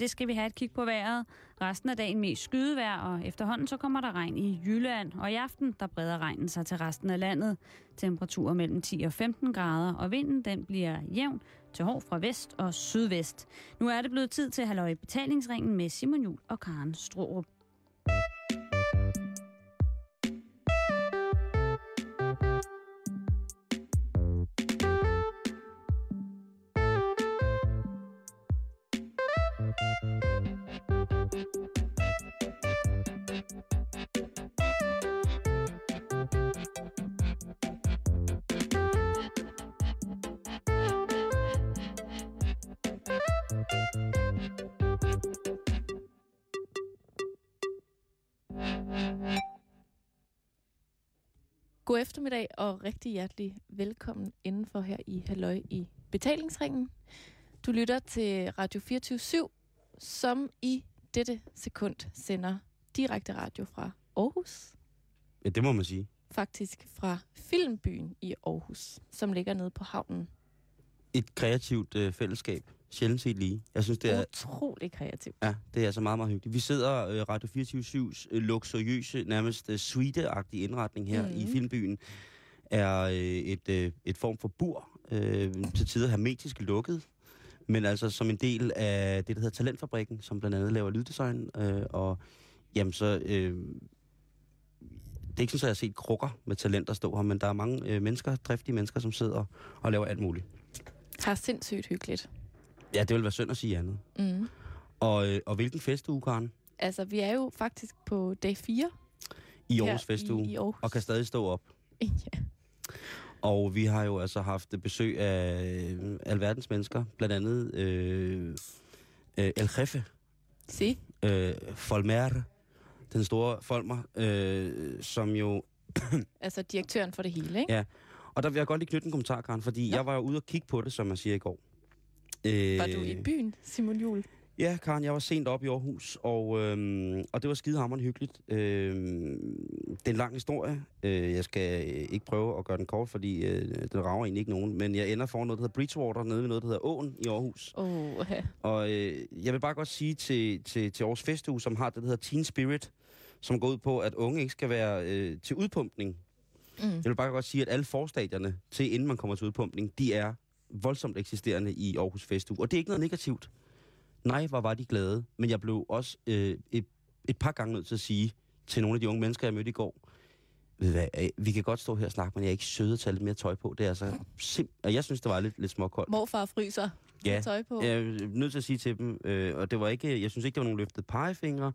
Det skal vi have et kig på vejret. Resten af dagen mest skydevejr, og efterhånden så kommer der regn i Jylland. Og i aften, der breder regnen sig til resten af landet. Temperaturer mellem 10 og 15 grader, og vinden den bliver jævn til hård fra vest og sydvest. Nu er det blevet tid til at have betalingsringen med Simon Jul og Karen Strohrup. God eftermiddag og rigtig hjertelig velkommen indenfor her i Halløj i betalingsringen. Du lytter til Radio 24 som i dette sekund sender direkte radio fra Aarhus. Ja, det må man sige. Faktisk fra Filmbyen i Aarhus, som ligger nede på havnen. Et kreativt øh, fællesskab. Sjældent set lige. Jeg synes, det er... Utrolig kreativt. Ja, det er altså meget, meget hyggeligt. Vi sidder øh, Radio 24-7's øh, luksuriøse, nærmest øh, suite-agtige indretning her mm. i Mhm. Filmbyen er øh, et, øh, et form for bur, øh, til tider hermetisk lukket, men altså som en del af det, der hedder Talentfabrikken, som blandt andet laver lyddesign, øh, og jamen så... Øh, det er ikke sådan, at jeg har set krukker med talenter stå her, men der er mange øh, mennesker, driftige mennesker, som sidder og laver alt muligt. Har sindssygt hyggeligt. Ja, det vil være synd at sige andet. Mm. Og, øh, og hvilken festuge, Karen? Altså, vi er jo faktisk på dag 4. I Aarhus festuge. i- i Aarhus. Og kan stadig stå op. ja. Og vi har jo altså haft besøg af øh, alverdens mennesker. Blandt andet øh, øh, El Jefe, Se. øh, Folmer, den store Folmer, øh, som jo... Altså direktøren for det hele, ikke? Ja. Og der vil jeg godt lige knytte en kommentar, Karen, fordi Nå. jeg var jo ude og kigge på det, som man siger i går. Øh, Var du i byen, Simon Jul? Ja, Karen, jeg var sent op i Aarhus, og, øhm, og det var skidehammerende hyggeligt. Øhm, det er en lang historie. Øh, jeg skal øh, ikke prøve at gøre den kort, fordi øh, den rager egentlig ikke nogen. Men jeg ender foran noget, der hedder Bridgewater, nede ved noget, der hedder Åen i Aarhus. Oh, ja. Og øh, jeg vil bare godt sige til, til, til Aarhus Festuge, som har det, der hedder Teen Spirit, som går ud på, at unge ikke skal være øh, til udpumpning. Mm. Jeg vil bare godt sige, at alle forstadierne til, inden man kommer til udpumpning, de er voldsomt eksisterende i Aarhus Festuge. Og det er ikke noget negativt. Nej, hvor var de glade. Men jeg blev også øh, et, et par gange nødt til at sige til nogle af de unge mennesker, jeg mødte i går, ved hvad, øh, vi kan godt stå her og snakke, men jeg er ikke sød at tage lidt mere tøj på. Det er altså simp- og Jeg synes, det var lidt, lidt småkoldt. Morfar fryser Ja, tøj på. Jeg er nødt til at sige til dem, øh, og det var ikke, jeg synes ikke, det var nogen løftet pegefingre.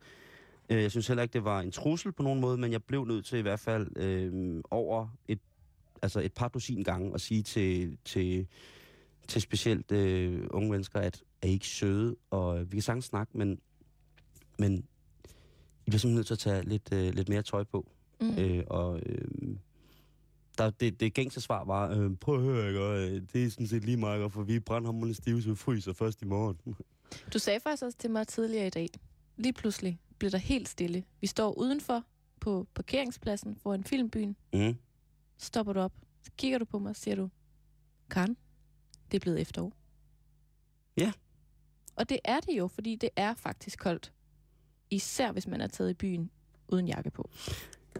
Øh, jeg synes heller ikke, det var en trussel på nogen måde, men jeg blev nødt til i hvert fald øh, over et, altså et par dusin gange at sige til, til, til specielt øh, unge mennesker, at er I ikke søde, og øh, vi kan sagtens snakke, men, men I bliver simpelthen nødt til at tage lidt, øh, lidt mere tøj på. Mm. Øh, og øh, der, det, det gængse svar var, øh, prøv at høre, ikke, og, øh, det er sådan set lige meget, for vi er brandhammerende stive, så vi fryser først i morgen. Du sagde faktisk også til mig tidligere i dag, lige pludselig blev der helt stille. Vi står udenfor på parkeringspladsen foran filmbyen. Mm. Stopper du op. Så kigger du på mig og siger du, Karen, det er blevet efterår. Ja. Og det er det jo, fordi det er faktisk koldt. Især hvis man er taget i byen uden jakke på.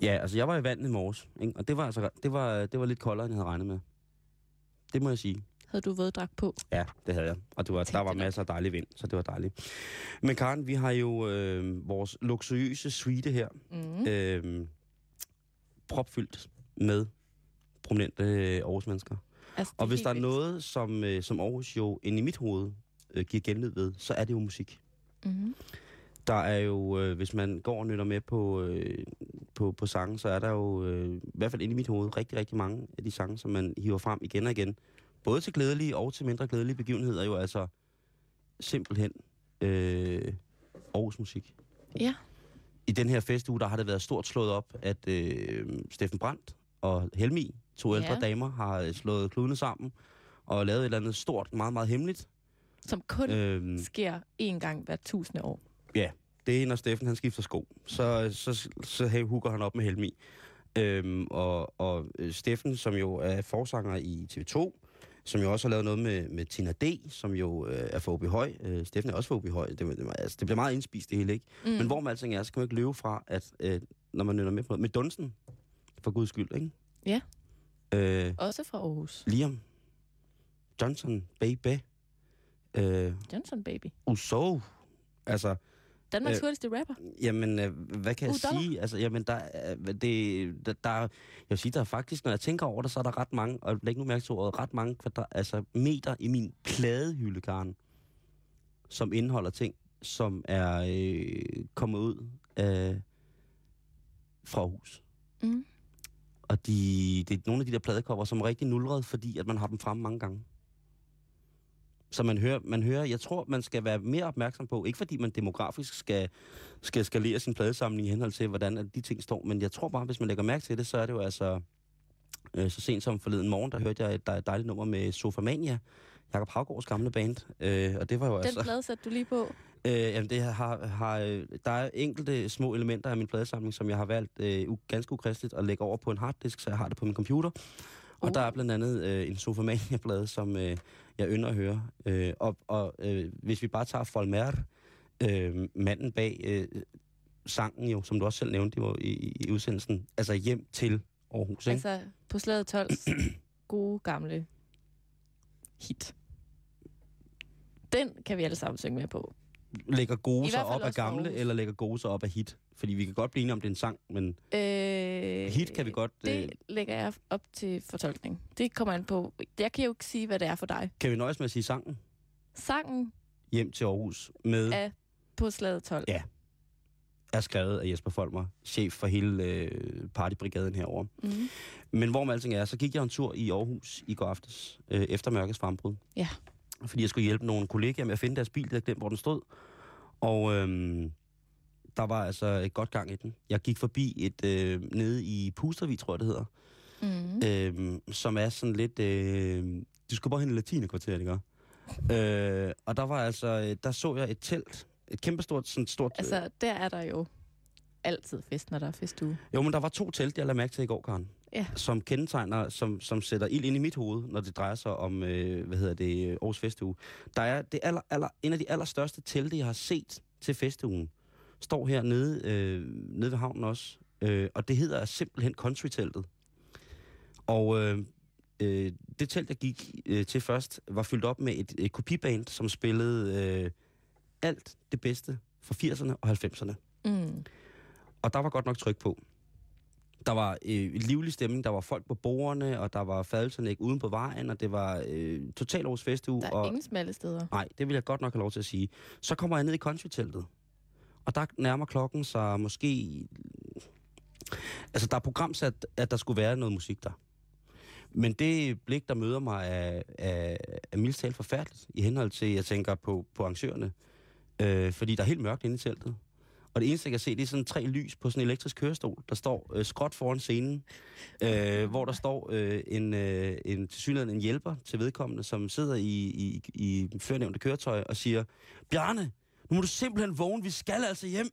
Ja, altså jeg var i vandet i morges, ikke? og det var, altså, det, var, det var lidt koldere, end jeg havde regnet med. Det må jeg sige. Havde du våddragt på? Ja, det havde jeg. Og det var, der var nok. masser af dejlig vind, så det var dejligt. Men Karen, vi har jo øh, vores luksuriøse suite her, Mm. øh, propfyldt med prominente øh, Aarhus-mennesker. Altså, Og hvis der er vildt. noget, som, øh, som Aarhus jo ind i mit hoved øh, giver genlyd ved, så er det jo musik. Mm. Der er jo, øh, hvis man går og nytter med på, øh, på, på sange, så er der jo, øh, i hvert fald inde i mit hoved, rigtig, rigtig mange af de sange, som man hiver frem igen og igen. Både til glædelige og til mindre glædelige begivenheder, jo altså simpelthen øh, Aarhus musik. Ja. I den her festuge, der har det været stort slået op, at øh, Steffen Brandt og Helmi, to Ja. ældre damer, har øh, slået kludene sammen og lavet et eller andet stort, meget, meget hemmeligt. Som kun øh. Øhm, sker én gang hver tusinde år. Ja, det er, når Steffen han skifter sko. Så, så, så hey, hooker han op med Helmi. Øhm, og, og øh, Steffen, som jo er forsanger i TV2, som jo også har lavet noget med, med Tina D., som jo øh, er for OB Høj. Øh, Steffen er også for OB Høj. Det, det, altså, det bliver meget indspist det hele, ikke? Mm. Men hvor man alting er, så kan man ikke løbe fra, at øh, når man nynner med på med Dunsten, for guds skyld, ikke? Ja. Øh, Også fra Aarhus. Liam Johnson, baby. Øh, Johnson Baby. Uso. Altså, Danmarks Øh, hurtigste rapper. Jamen, øh, hvad kan jeg Uh, sige? Altså, jamen, der, er- det, der, der, er- jeg vil sige, der er faktisk, når jeg tænker over det, så er der ret mange, og læg nu mærke til ordet, ret mange kvadra, altså meter i min pladehylde, Karen, som indeholder ting, som er øh, kommet ud af fra hus. Mm. Og de, det er nogle af de der pladekopper, som er rigtig nulret, fordi at man har dem fremme mange gange. Så man hører, man hører, jeg tror, man skal være mere opmærksom på, ikke fordi man demografisk skal, skal skalere sin pladesamling i henhold til, hvordan de ting står, men jeg tror bare, hvis man lægger mærke til det, så er det jo altså, øh, så sent som forleden morgen, der hørte jeg et dej- dejligt nummer med Sofamania, Jakob Havgårds gamle band, øh, og det var jo Den altså... plade satte du lige på. Øh, jamen, det har, har, der er enkelte små elementer af min pladesamling, som jeg har valgt øh, ganske ukristeligt at lægge over på en harddisk, så jeg har det på min computer. Og Uh. der er blandt andet øh, en Sofamania-plade, som øh, jeg ynder at høre. Øh, og og øh, hvis vi bare tager Folmer, øh, manden bag øh, sangen jo, som du også selv nævnte jo, i, i udsendelsen, altså hjem til Aarhus, ikke? Altså på slaget 12 gode gamle hit. Den kan vi alle sammen synge med på. Lægger gode sig op af gamle, Aarhus. eller lægger gode sig op af hit? Fordi vi kan godt blive enige om, det er en sang, men Øh, hit kan vi godt... Øh, Det lægger jeg op til fortolkning. Det kommer an på. Jeg kan jo ikke sige, hvad det er for dig. kan vi nøjes med at sige sangen? Sangen Hjem til Aarhus med... er på slaget 12. Ja. er skrevet af Jesper Folmer, chef for hele øh, partybrigaden herover. Mm. Men hvor med alting er, så gik jeg en tur i Aarhus i går aftes, øh, efter mørkets frembrud. Ja. Fordi jeg skulle hjælpe nogle kollegaer med at finde deres bil, der havde glemt, hvor den stod. Og øhm, der var altså et godt gang i den. Jeg gik forbi et øh, nede i Pustervig, tror jeg det hedder, Mm. øhm, som er sådan lidt... Øh, du skal bare hen i latinekvarteret, ikke? Øh, og der var altså, øh, der så jeg et telt, et kæmpestort, sådan stort... øh, Altså, der er der jo altid fest, når der er festuge. Jo, men der var to telt, jeg lagde mærke til i går, Karen. Ja. Som kendetegner, som, som sætter ild ind i mit hoved, når det drejer sig om, øh, hvad hedder det, Aarhus Festuge. Der er det aller, aller, en af de allerstørste telte, jeg har set til festugen. Står her nede, øh, nede ved havnen også. Øh, og det hedder simpelthen Country-teltet. Og øh, øh, det telt, jeg gik øh, til først, var fyldt op med et, et kopiband, som spillede øh, alt det bedste fra 80'erne og 90'erne. Mm. Og der var godt nok tryk på. Der var øh, livlig stemning, der var folk på bordene, og der var fadelsanlæg uden på vejen, og det var øh, total års festuge. Der er og, ingen smalle steder. Nej, det vil jeg godt nok have lov til at sige. Så kommer jeg ned i countryteltet, og der nærmer klokken sig måske... Altså, der er programsat, at der skulle være noget musik der. Men det blik, der møder mig, er, er, er mildt talt forfærdeligt, i henhold til, jeg tænker på, på arrangørerne. Øh, fordi der er helt mørkt inde i teltet. Og det eneste, jeg kan se, det er sådan tre lys på sådan en elektrisk kørestol, der står øh, skråt foran scenen, øh, hvor der står øh, en, øh, en tilsyneladende en hjælper til vedkommende, som sidder i, i, i førnævnte køretøj og siger, Bjarne, nu må du simpelthen vågne, vi skal altså hjem.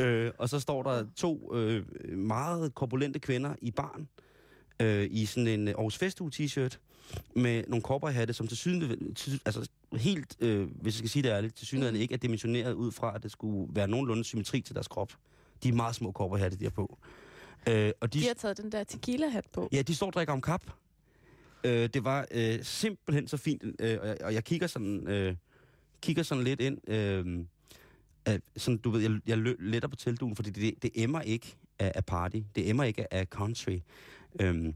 øh, og så står der to øh, meget korpulente kvinder i barn, øh, i sådan en Aarhus Festuge t-shirt, med nogle cowboyhatte, som til syden, altså helt, øh, hvis jeg skal sige det ærligt, til syden ikke er dimensioneret ud fra, at det skulle være nogenlunde symmetri til deres krop. De er meget små cowboyhatte, de har på. Øh, og de, De har taget den der tequila-hat på. Ja, de står og drikker om kap. Øh, det var øh, simpelthen så fint, øh, og, jeg, og jeg kigger sådan, øh, kigger sådan lidt ind. Øh, af, sådan, du ved, jeg, jeg lø, letter på teltdugen, fordi det, det emmer ikke af, af party. Det emmer ikke af country. Øh,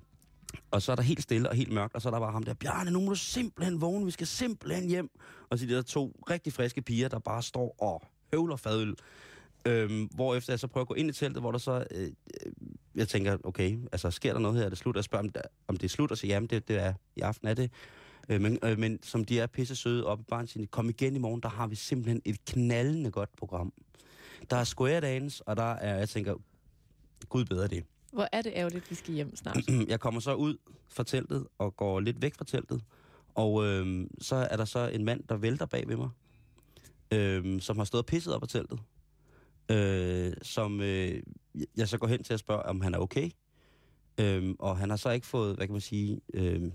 og så er der helt stille og helt mørkt, og så er der bare ham der, Bjarne, nu må du simpelthen vågne, vi skal simpelthen hjem. Og så er de der to rigtig friske piger, der bare står og høvler fadøl. Øhm, hvor efter jeg så prøver at gå ind i teltet, hvor der så, øh, øh jeg tænker, okay, altså sker der noget her, er det slut? Jeg spørger, om det, om det er slut, og siger, jamen det, det er, i aften er det. Øh, men, øh, men som de er pisse søde oppe i barn, siger, kom igen i morgen, der har vi simpelthen et knaldende godt program. Der er square dance, og der er, jeg tænker, gud bedre det. Hvor er det ærgerligt, vi skal hjem snart. jeg kommer så ud fra teltet og går lidt væk fra teltet. Og øh, så er der så en mand, der vælter bag ved mig, øh, som har stået og pisset op af teltet. Øh, som øh, jeg så går hen til at spørge, om han er okay. Øhm, og han har så ikke fået, hvad kan man sige, øhm,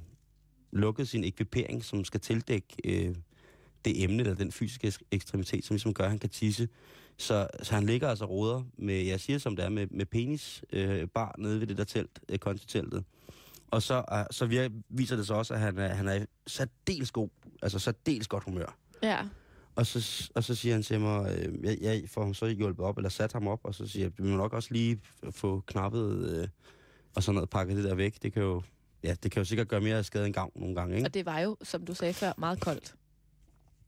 lukket sin ekvipering, som skal tildække øh, det emne, eller den fysiske ekstremitet, som ligesom gør, at han kan tisse. Så, så han ligger altså roder med, jeg siger som det er, med, med penis øh, bar nede ved det der telt, øh, kontiteltet. Og så, øh, så vir, viser det sig også, at han er, han er særdeles god, altså særdeles godt humør. Ja. Og så, og så siger han til mig, øh, jeg, jeg får ham så hjulpet op, eller sat ham op, og så siger jeg, du må nok også lige få knappet øh, og sådan noget, pakket det der væk. Det kan jo, ja, det kan jo sikkert gøre mere skade end gavn nogle gange, ikke? Og det var jo, som du sagde før, meget koldt.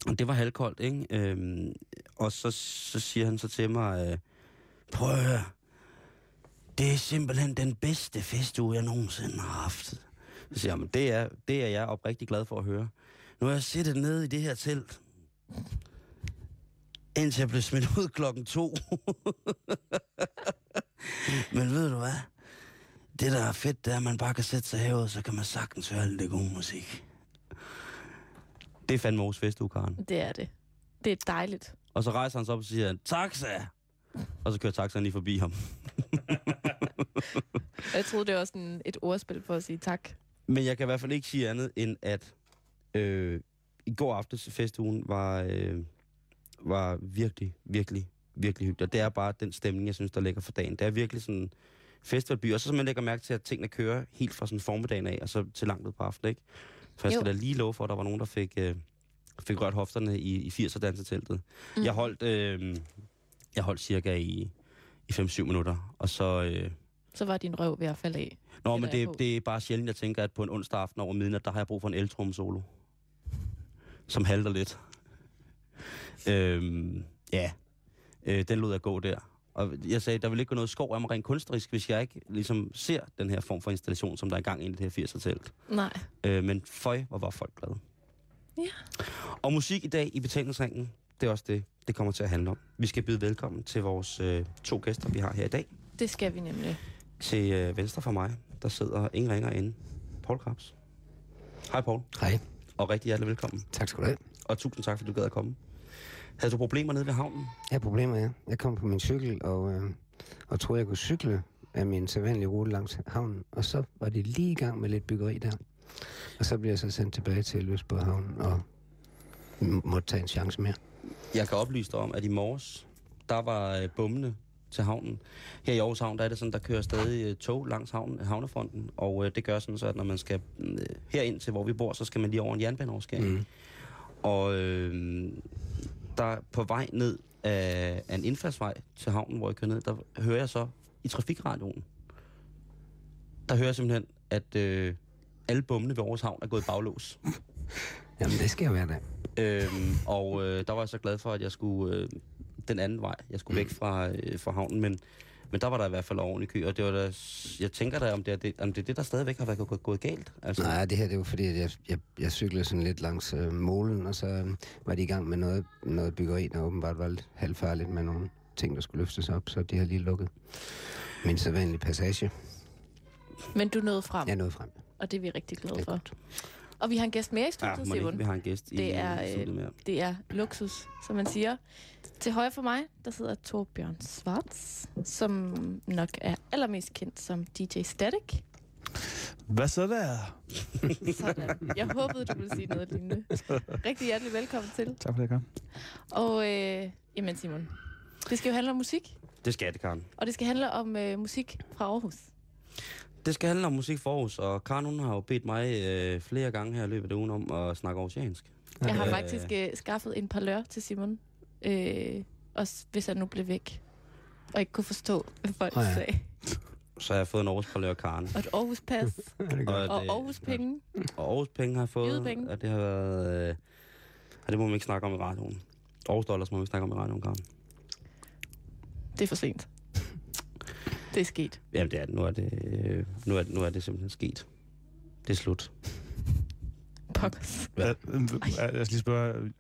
Og det var halvkoldt, ikke? Øhm, og så, så siger han så til mig, øh, prøv at høre, det er simpelthen den bedste festuge, jeg nogensinde har haft. Så siger jeg, men det er, det er jeg oprigtig glad for at høre. Nu har jeg siddet nede i det her telt, indtil jeg blev smidt ud klokken to. men ved du hvad? Det, der er fedt, det er, at man bare kan sætte sig herud, så kan man sagtens høre alt det gode musik. Det er fandme Aarhus Festuge, Karen. Det er det. Det er dejligt. Og så rejser han sig op og siger, taxa! Og så kører taxaen lige forbi ham. Jeg troede, det var sådan et ordspil for at sige tak. Men jeg kan i hvert fald ikke sige andet, end at øh, i går aftes festugen var, øh, var virkelig, virkelig, virkelig hyggelig. Og det er bare den stemning, jeg synes, der ligger for dagen. Det er virkelig sådan festivalby. Og så man lægger mærke til, at tingene kører helt fra sådan formiddagen af, og så til langt ud på aftenen, ikke? For jeg skal Jo. da lige love for, at der var nogen, der fik, øh, fik rørt hofterne i, i 80'er danseteltet. Mm. Jeg holdt, øh, jeg holdt cirka i, i 5-7 minutter, og så... Øh, Så var din røv ved at falde af. Nå, men det, det er bare sjældent, jeg tænker, at på en onsdag aften over midnat, der har jeg brug for en eltrum solo. Som halter lidt. Øhm, ja, øh, den lod jeg gå der. Og jeg sagde, der vil ikke gå noget skov af mig rent kunstnerisk, hvis jeg ikke ligesom ser den her form for installation, som der er i gang i det her 80'er telt. Nej. Øh, men føj, hvor var folk glade. Ja. Og musik i dag i betalingsringen, det er også det, det kommer til at handle om. Vi skal byde velkommen til vores øh, to gæster, vi har her i dag. Det skal vi nemlig. Til øh, venstre for mig, der sidder ingen ringer inde. Paul Krabs. Hej Paul, Hej, og rigtig hjertelig velkommen. tak skal du have. Og tusind tak, fordi du gad at komme. Havde du problemer nede ved havnen? Jeg problemer, ja. Jeg kom på min cykel og, øh, og troede, jeg kunne cykle af min sædvanlige rute langs havnen. Og så var det lige i gang med lidt byggeri der. Og så blev jeg så sendt tilbage til Løsborg Havn og måtte tage en chance mere. Jeg kan oplyse dig om, at i morges, der var øh, bommene til havnen. Her i Aarhus Havn, der er det sådan, der kører stadig øh, tog langs havnen, havnefronten. Og øh, det gør sådan så, at når man skal øh, herind til, hvor vi bor, så skal man lige over en jernbaneoverskæring. Mm. Og øh, der på vej ned af, af en indfaldsvej til havnen, hvor jeg kører ned, der hører jeg så i trafikradioen, der hører jeg simpelthen, at øh, alle bommene ved Aarhus Havn er gået i baglås. Jamen, det sker hver dag. Øhm, og øh, der var jeg så glad for, at jeg skulle øh, den anden vej. Jeg skulle væk fra, øh, fra havnen, men, men der var der i hvert fald ordentlig kø, og det var der, jeg tænker da, om det er det, om det, er det der stadigvæk har været gået, gået galt. Altså, Nej, det her det jo fordi, at jeg, jeg, jeg cyklede sådan lidt langs øh, målen, og så øh, var de i gang med noget, noget byggeri, der åbenbart var lidt halvfarligt med nogle ting, der skulle løftes op, så de har lige lukket min sædvanlige passage. Men du nåede frem, Jeg nåede frem. og det er vi rigtig glade Det for. godt. Og vi har en gæst mere i ja, studiet, ikke, Simon. vi har en gæst i Det er, i studiet øh, mere. Det er luksus, som man siger. Til højre for mig, der sidder Torbjørn Svarts, som nok er allermest kendt som DJ Static. Hvad så der? Sådan. Jeg håbede, du ville sige noget lignende. Rigtig hjertelig velkommen til. Tak for det, Karen. Og øh, jamen Simon, det skal jo handle om musik, Det skal det, Karen. og det skal handle om øh, musik fra Aarhus. Det skal handle om musik for Aarhus, og Karen hun har jo bedt mig øh, flere gange her i løbet af ugen om at snakke aarhusiansk. Jeg har Øh. faktisk øh, skaffet en par lør til Simon, øh, også hvis han nu blev væk og ikke kunne forstå, hvad folk Åh ja. sagde. Så har jeg fået en Aarhus på Karen. Og et Aarhus pas, Og, og det- Aarhus penge. Og Aarhus penge har jeg fået, Jydepenge. og det har været... Øh, og det må man ikke snakke om i radioen. Aarhus dollars må man ikke snakke om i radioen, Karen. Det er for sent. Det er sket. Jamen det er. Nu er det, øh, nu er, nu er det simpelthen sket. Det er slut. Pokkers. Ja. Jeg skal lige spørge,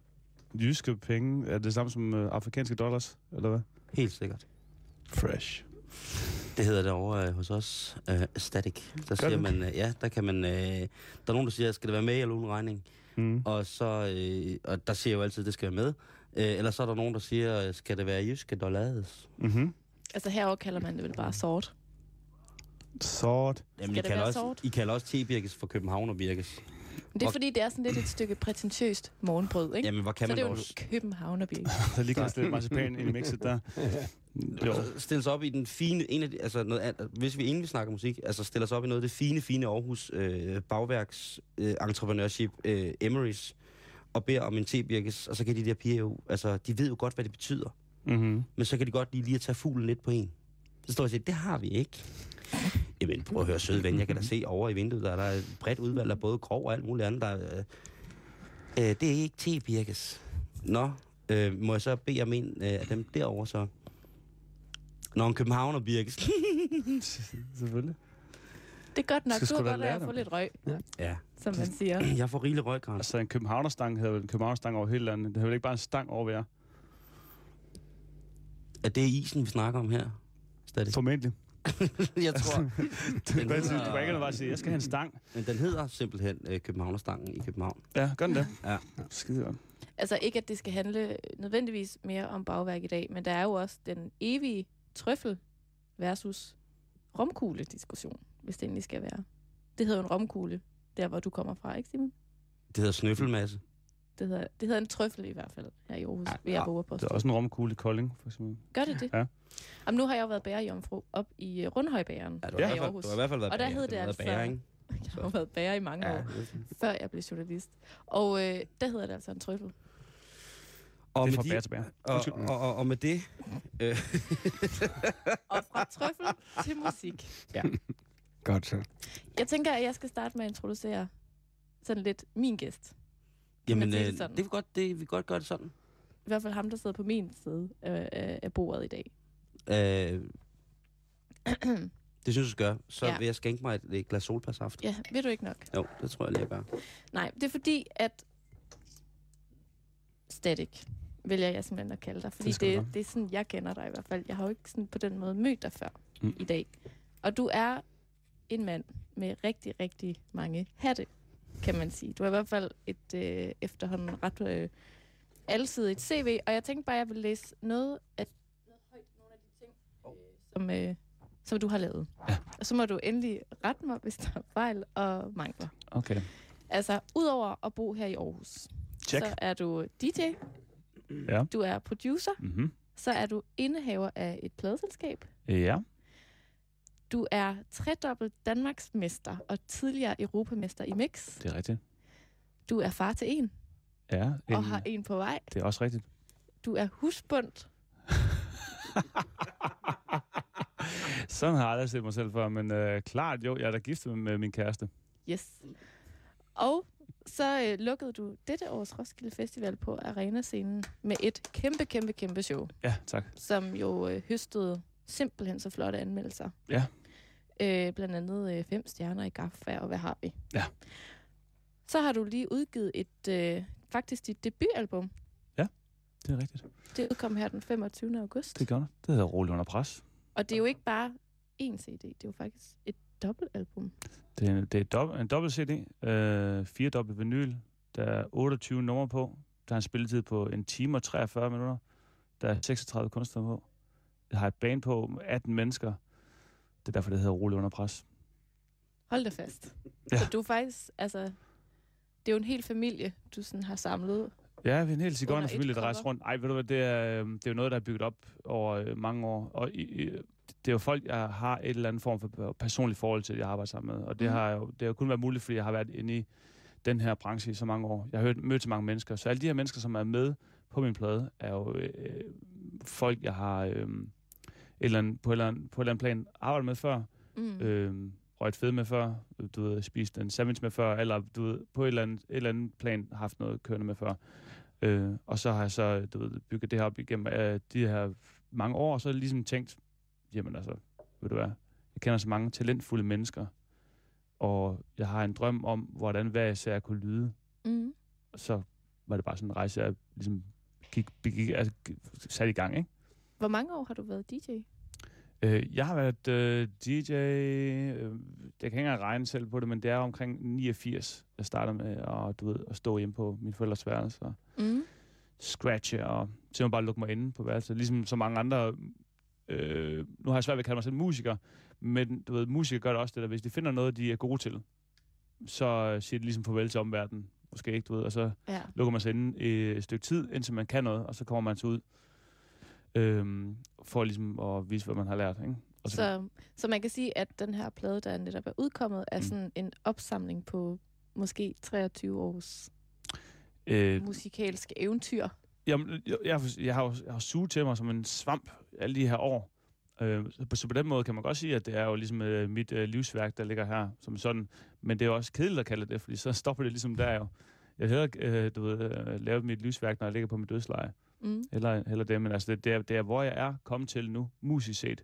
jyske penge, er det samme som øh, afrikanske dollars, eller hvad? Helt sikkert. Fresh. Det hedder det over øh, hos os øh, static. Der siger man, øh, ja, der kan man, øh, der er nogen, der siger, skal det være med eller uden regning? Mm. Og så, øh, og der siger jeg jo altid, det skal være med. Øh, eller så er der nogen, der siger, skal det være jyske dollars? Mm-hmm. Altså herover kalder man det vel bare sort. Sort. Jamen, I det kalder, være også, sort? I kalder også tebirkes for København og Birkes. Men det er fordi, det er sådan lidt et stykke prætentiøst morgenbrød, ikke? Jamen, hvor kan så man det er jo dog en københavnerbirke. Der lige kan lidt marcipan ind i mixet der. Jo. stille sig op i den fine, en af de, altså noget, hvis vi egentlig vil snakke musik, altså stiller sig op i noget af det fine, fine Aarhus øh, bagværks øh, entrepreneurship, øh, Emery's, og beder om en tebirkes, og så kan de der piger jo, altså de ved jo godt, hvad det betyder, Mm-hmm. men så kan de godt lige, lige at tage fuglen lidt på en. Så står jeg og siger, det har vi ikke. Jamen, prøv at høre, søde ven, jeg kan da se over i vinduet, der er der et bredt udvalg af både grov og alt muligt andet. Der, er, øh, øh, det er ikke tebirkes. Nå, øh, må jeg så bede om en øh, af dem derovre så? Nå, en københavner birkes. Selvfølgelig. Det er godt nok. Du har godt at få lidt røg, ja, som man siger. jeg får rigelig røgkran. Altså, en københavnerstang hedder vel en københavnerstang over hele landet. Det er vel ikke bare en stang over hver. Er det isen, vi snakker om her? Stadig. Formentlig. jeg tror, kan bare sige- du kan ikke bare sige, jeg skal have en stang. men den hedder simpelthen øh, Københavnerstangen i København. Ja, gør den det? Ja. Skide godt. Altså ikke, at det skal handle nødvendigvis mere om bagværk i dag, men der er jo også den evige trøffel versus romkugle-diskussion, hvis det endelig skal være. Det hedder jo en romkugle, der hvor du kommer fra, ikke Simon? Det hedder snøffelmasse. Det hedder, det hedder en trøffel i hvert fald her i Aarhus, Ja, vil jeg ja. våge på. Der er også en romkugle i Kolding, for eksempel. Gør det det? Ja. Jamen, nu har jeg jo været bærejomfru op i uh, Rundhøjbæren. Ja, du, Ja. har i Aarhus. du har i hvert fald været Og der bager. hed det har været altså- ikke? Jeg har jo været bager i mange Ja, år, det før jeg blev journalist. Og øh, der hedder det altså en trøffel. og det er med fra de- bær til bær. Og, og, og, og med det... Øh, Og fra trøffel til musik. Godt så. Jeg tænker, at jeg skal starte med at introducere sådan lidt min gæst. Jamen, sige det øh, sådan? det vil godt, det, vi kan godt gøre det sådan. I hvert fald ham, der sidder på min side af, af af bordet i dag. Øh, det synes jeg skal gøre. Så Ja. vil jeg skænke mig et, et glas solbærsaft. Ja, ved du ikke nok? Jo, det tror jeg lige, jeg gør. Nej, det er fordi, at Static vælger jeg simpelthen at kalde dig. Fordi Det du det, det er sådan, jeg kender dig i hvert fald. Jeg har jo ikke sådan på den måde mødt dig før mm. i dag. Og du er en mand med rigtig, rigtig mange hatte, kan man sige. Du har i hvert fald et øh, efterhånden ret øh, alsidigt CV, og jeg tænkte bare, at jeg vil læse noget af noget højt, nogle af de ting, øh, som, øh, som du har lavet. Ja. Og så må du endelig rette mig, hvis der er fejl og mangler. Okay. Altså, udover at bo her i Aarhus, Check. så er du DJ, Ja. du er producer, Mm-hmm. så er du indehaver af et pladeselskab, Ja. Du er tredobbelt Danmarksmester og tidligere europamester i mix, Det er rigtigt. du er far til en Ja. og har en på vej, Det er også rigtigt. du er husbundt, Sådan har jeg aldrig set mig selv før, men øh, klart jo, jeg er da gift med, med min kæreste. yes. Og så øh, lukkede du dette års Roskilde Festival på Arena-scenen med et kæmpe, kæmpe, kæmpe show. Ja, tak. som jo øh, høstede simpelthen så flotte anmeldelser. Ja. Øh, blandt andet øh, fem stjerner i GAFFA, og hvad har vi? Ja. Så har du lige udgivet et, øh, faktisk dit debutalbum. Det er rigtigt. Det udkom her den 25. august. Det gør det. Det hedder Rolig under pres. Og det er jo ikke bare én CD, det er jo faktisk et dobbeltalbum. Det er, det er dob- en dobbelt CD, øh, fire dobbelt vinyl, der er 28 numre på, der har en spilletid på en time og 43 minutter, der er 36 kunstnere på. Har et band på med 18 mennesker. Det er derfor, det hedder Rolig under pres. Hold da fast. Ja. Så du er faktisk, altså, det er jo en hel familie, du sådan har samlet. Ja, vi er en hel et der rejser rundt. Ej, ved du hvad, det er, øh, det er jo noget, der er bygget op over øh, mange år. Og i, det er jo folk, jeg har et eller andet form for personligt forhold til, jeg arbejder sammen med. Og det, Mhm. har jo, det har jo kun været muligt, fordi jeg har været inde i den her branche i så mange år. Jeg har hørt, mødt så mange mennesker. Så alle de her mennesker, som er med på min plade, er jo øh, folk, jeg har øh, eller andet, på, et eller andet, på et eller andet plan arbejdet med før. Mm. Øh, røget fed med før, du ved, spist en sandwich med før, eller du ved, på et eller andet, et eller andet plan haft noget kørende med før. Øh, og så har jeg så du ved, bygget det her op igennem øh, de her mange år, og så har jeg ligesom tænkt, jamen altså, ved du hvad, jeg kender så mange talentfulde mennesker, og jeg har en drøm om, hvordan hver især kunne lyde. Mm. Og så var det bare sådan en rejse, jeg ligesom gik, gik, altså, sat i gang, ikke? Hvor mange år har du været DJ? Øh, jeg har været øh, DJ, øh, jeg kan ikke engang regne selv på det, men det er omkring 89, jeg startede med at, du ved, at stå hjemme på min forældres værelse og Mm. scratche og simpelthen bare lukke mig inde på værelset. Ligesom så mange andre, øh, nu har jeg svært ved at kalde mig selv musiker, Men du ved, musikere gør det også det der, hvis de finder noget, de er gode til, så øh, siger de ligesom farvel til omverdenen. Måske ikke, du ved, og så Ja. lukker man sig inde i et stykke tid, indtil man kan noget, og så kommer man så ud øhm, for ligesom at vise, hvad man har lært. Ikke? Og så, Så, så man kan sige, at den her plade, der netop er udkommet, er Mm. sådan en opsamling på måske 23 års øh, musikalske eventyr. Jamen, jeg, jeg, jeg, har, jo- jeg har suget til mig som en svamp alle de her år. Øh, så, på, den måde kan man godt sige, at det er jo ligesom øh, mit øh, livsværk, der ligger her som sådan. Men det er jo også kedeligt at kalde det fordi så stopper det ligesom der jo. Jeg hellere, øh, du ved, øh, lavet mit livsværk, når jeg ligger på mit dødsleje. Mm. Eller, eller det, men altså det, det, er, det er, hvor jeg er kommet til nu, musisk set.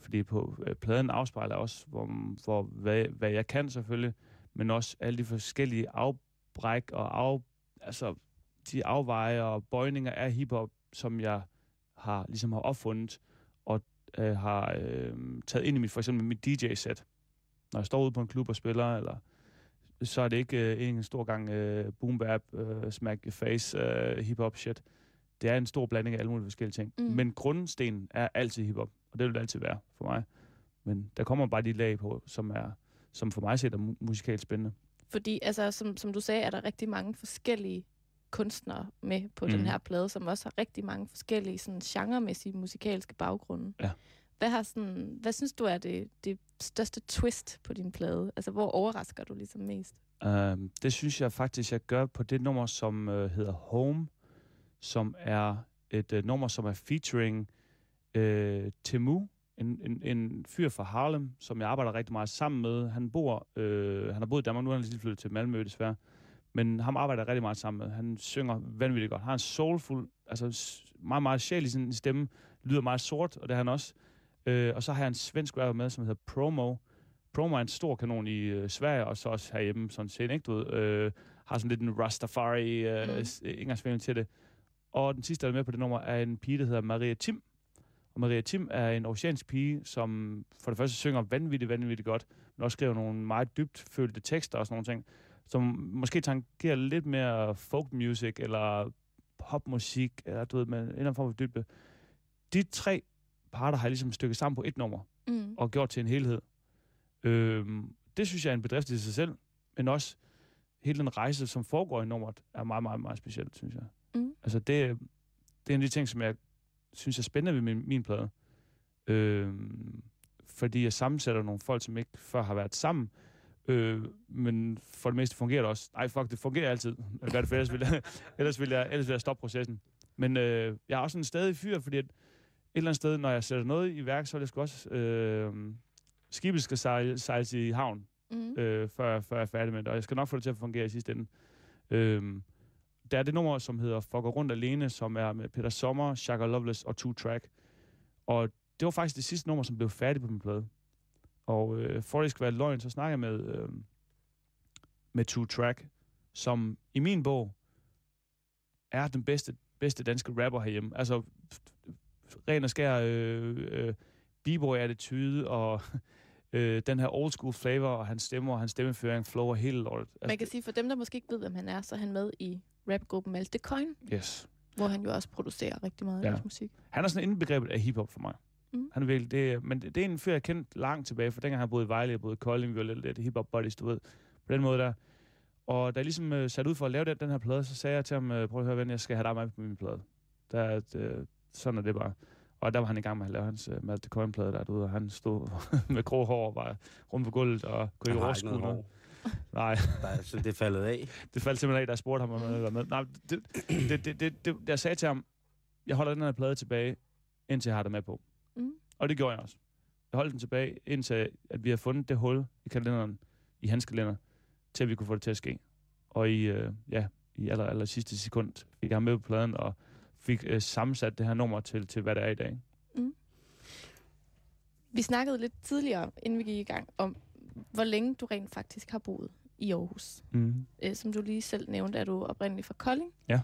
Fordi på øh, pladen afspejler også, hvor, hvor, hvad, hvad jeg kan selvfølgelig, men også alle de forskellige afbræk og af, altså, de afveje og bøjninger af hiphop, som jeg har ligesom har opfundet og øh, har øh, taget ind i mit, for eksempel mit DJ-sæt. Når jeg står ude på en klub og spiller, eller så er det ikke øh, en stor gang øh, boom bap, øh, smack your face, øh, hip-hop shit. Det er en stor blanding af alle mulige forskellige ting. Mm. Men grundstenen er altid hiphop, og det vil det altid være for mig. Men der kommer bare de lag på, som, er, som for mig set er mu- musikalt spændende. Fordi, altså, som, som du sagde, er der rigtig mange forskellige kunstnere med på mm. den her plade, som også har rigtig mange forskellige sådan, genremæssige musikalske baggrunde. Ja. Hvad, har sådan, hvad synes du er det, det største twist på din plade? Altså, hvor overrasker du ligesom mest? Um, det synes jeg faktisk, jeg gør på det nummer, som uh, hedder Home, som er et uh, nummer, som er featuring uh, Temu, en, en, en fyr fra Harlem, som jeg arbejder rigtig meget sammen med. Han bor, uh, han har boet i Danmark, nu er han lige flyttet til Malmø desværre, men ham arbejder jeg rigtig meget sammen med. Han synger vanvittigt godt. Han har en soulful, altså meget, meget sjæl i sin stemme, lyder meget sort, og det er han også. Uh, og så har jeg en svensk rapper med, som hedder Promo, Promo er en stor kanon i øh, Sverige, og så også herhjemme sådan set, ikke? Du ved, øh, har sådan lidt en Rastafari øh, Mm. mm. indgangsvinkel til det. Og den sidste, der er med på det nummer, er en pige, der hedder Maria Tim. Og Maria Tim er en oceansk pige, som for det første synger vanvittigt, vanvittigt godt, men også skriver nogle meget dybt følte tekster og sådan nogle ting, som måske tangerer lidt mere folk music, eller popmusik, eller du ved, med en eller anden form for dybde. De tre parter har ligesom stykket sammen på et nummer Mm. og gjort til en helhed. Øhm, det synes jeg er en bedrift i sig selv, men også hele den rejse, som foregår i nummeret, er meget, meget, meget specielt, synes jeg. Mm. Altså, det, det er en af de ting, som jeg synes er spændende ved min, min plade. Øhm, fordi jeg sammensætter nogle folk, som ikke før har været sammen, øh, men for det meste fungerer det også. Ej, fuck, det fungerer altid. Jeg gør det, for ellers vil jeg, ellers vil jeg, ellers vil jeg stoppe processen. Men øh, jeg er også en stadig fyr, fordi at et eller andet sted, når jeg sætter noget i værk, så det sgu også... Øh, skibet skal sejle, sejles i havn, Mm. øh, før, før jeg er færdig med det, og jeg skal nok få det til at fungere i sidste ende. Øhm, der er det nummer, som hedder Fucker rundt alene, som er med Peter Sommer, Shaka Loveless og Two Track. Og det var faktisk det sidste nummer, som blev færdigt på min plade. Og øh, for at det skal være løgn, så snakker jeg med, øh, med Two Track, som i min bog er den bedste, bedste danske rapper herhjemme. Altså, ren og skær øh, øh, b-boy-attitude og øh, den her old school flavor, og hans stemmer og hans stemmeføring flower hele lortet. Man kan sige, for dem, der måske ikke ved, hvem han er, så er han med i rapgruppen Malte Coin, yes. hvor han jo også producerer rigtig meget Ja. musik. Han er sådan indbegrebet af hiphop for mig. Mm. Han er virkelig, det, men det, det er en fyr, jeg kendte langt tilbage, for dengang han boede i Vejle, jeg boede i Kolding, vi var lidt, lidt hiphop buddies, du ved, på den måde der. Og da jeg ligesom øh, satte ud for at lave den, den her plade, så sagde jeg til ham, øh, prøv at høre ven, jeg skal have dig med på min plade. Der, er øh, sådan er det bare. Og der var han i gang med at lave hans uh, Malte Coin-plade der, du ved, og han stod med grå hår og var rundt på gulvet og kunne ikke overskue noget noget. hår. Nej, Der er, så det faldet af. det faldt simpelthen af, da jeg spurgte ham, om han ville være med. Nej, det, det, det, det, det, jeg sagde til ham, jeg holder den her plade tilbage, indtil jeg har det med på. Mm. Og det gjorde jeg også. Jeg holdt den tilbage, indtil at vi har fundet det hul i kalenderen, i hans kalender, til at vi kunne få det til at ske. Og i, øh, ja, i aller, aller sidste sekund fik jeg ham med på pladen, og fik øh, sammensat det her nummer til, til, hvad det er i dag. Vi snakkede lidt tidligere, inden vi gik i gang, om hvor længe du rent faktisk har boet i Aarhus. Mm. Øh, som du lige selv nævnte, er du oprindeligt fra Kolding. Ja.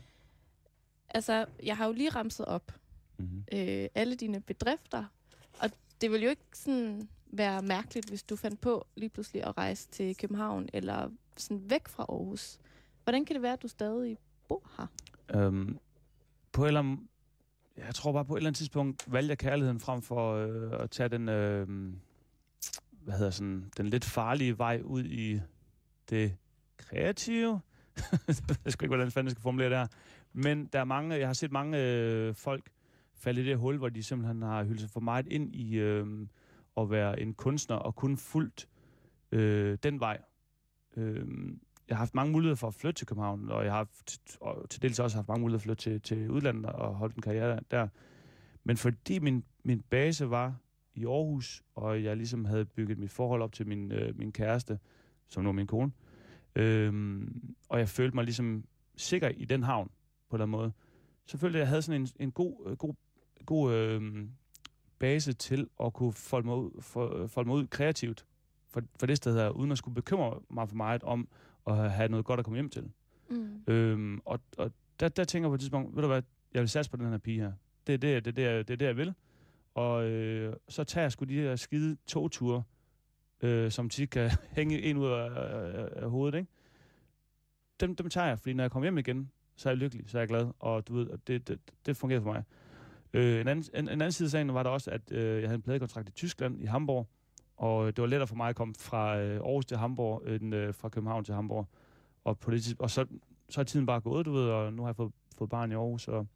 Altså, jeg har jo lige ramset op Mm. øh, alle dine bedrifter, og det vil jo ikke sådan være mærkeligt, hvis du fandt på lige pludselig at rejse til København, eller sådan væk fra Aarhus. Hvordan kan det være, at du stadig bor her? Øhm, på et eller andet, jeg tror bare på et eller andet tidspunkt valgte jeg kærligheden frem for øh, at tage den, øh, hvad hedder sådan, den lidt farlige vej ud i det kreative. jeg skal ikke, hvordan fanden jeg skal formulere det her. Men der er mange, jeg har set mange øh, folk falde i det hul, hvor de simpelthen har hyldet sig for meget ind i øh, at være en kunstner og kun fuldt øh, den vej. Øh, jeg har haft mange muligheder for at flytte til København, og jeg har haft, og til dels også haft mange muligheder for at flytte til, til udlandet og holde en karriere der. Men fordi min, min base var i Aarhus, og jeg ligesom havde bygget mit forhold op til min, øh, min kæreste, som nu er min kone, øh, og jeg følte mig ligesom sikker i den havn, på den måde, så følte jeg, at jeg havde sådan en, en god, øh, god, god øh, base til at kunne folde mig ud, for, folde mig ud kreativt for, for det sted her, uden at skulle bekymre mig for meget om at have noget godt at komme hjem til. Mm. Øhm, og og der, der tænker jeg på et tidspunkt, ved du hvad, jeg vil satse på den her pige her. Det er det, det, det, det, er det jeg vil. Og øh, så tager jeg sgu de her skide togture, øh, som tit kan hænge en ud af, af, af hovedet, ikke? Dem, dem tager jeg, fordi når jeg kommer hjem igen, så er jeg lykkelig, så er jeg glad, og du ved, og det, det, det fungerer for mig. Øh, en, anden, en, en anden side af sagen var der også, at øh, jeg havde en pladekontrakt i Tyskland, i Hamburg, og øh, det var lettere for mig at komme fra øh, Aarhus til Hamburg, øh, end øh, fra København til Hamburg. Og, på det, og så, så er tiden bare gået, du ved, og nu har jeg fået, fået barn i Aarhus, og,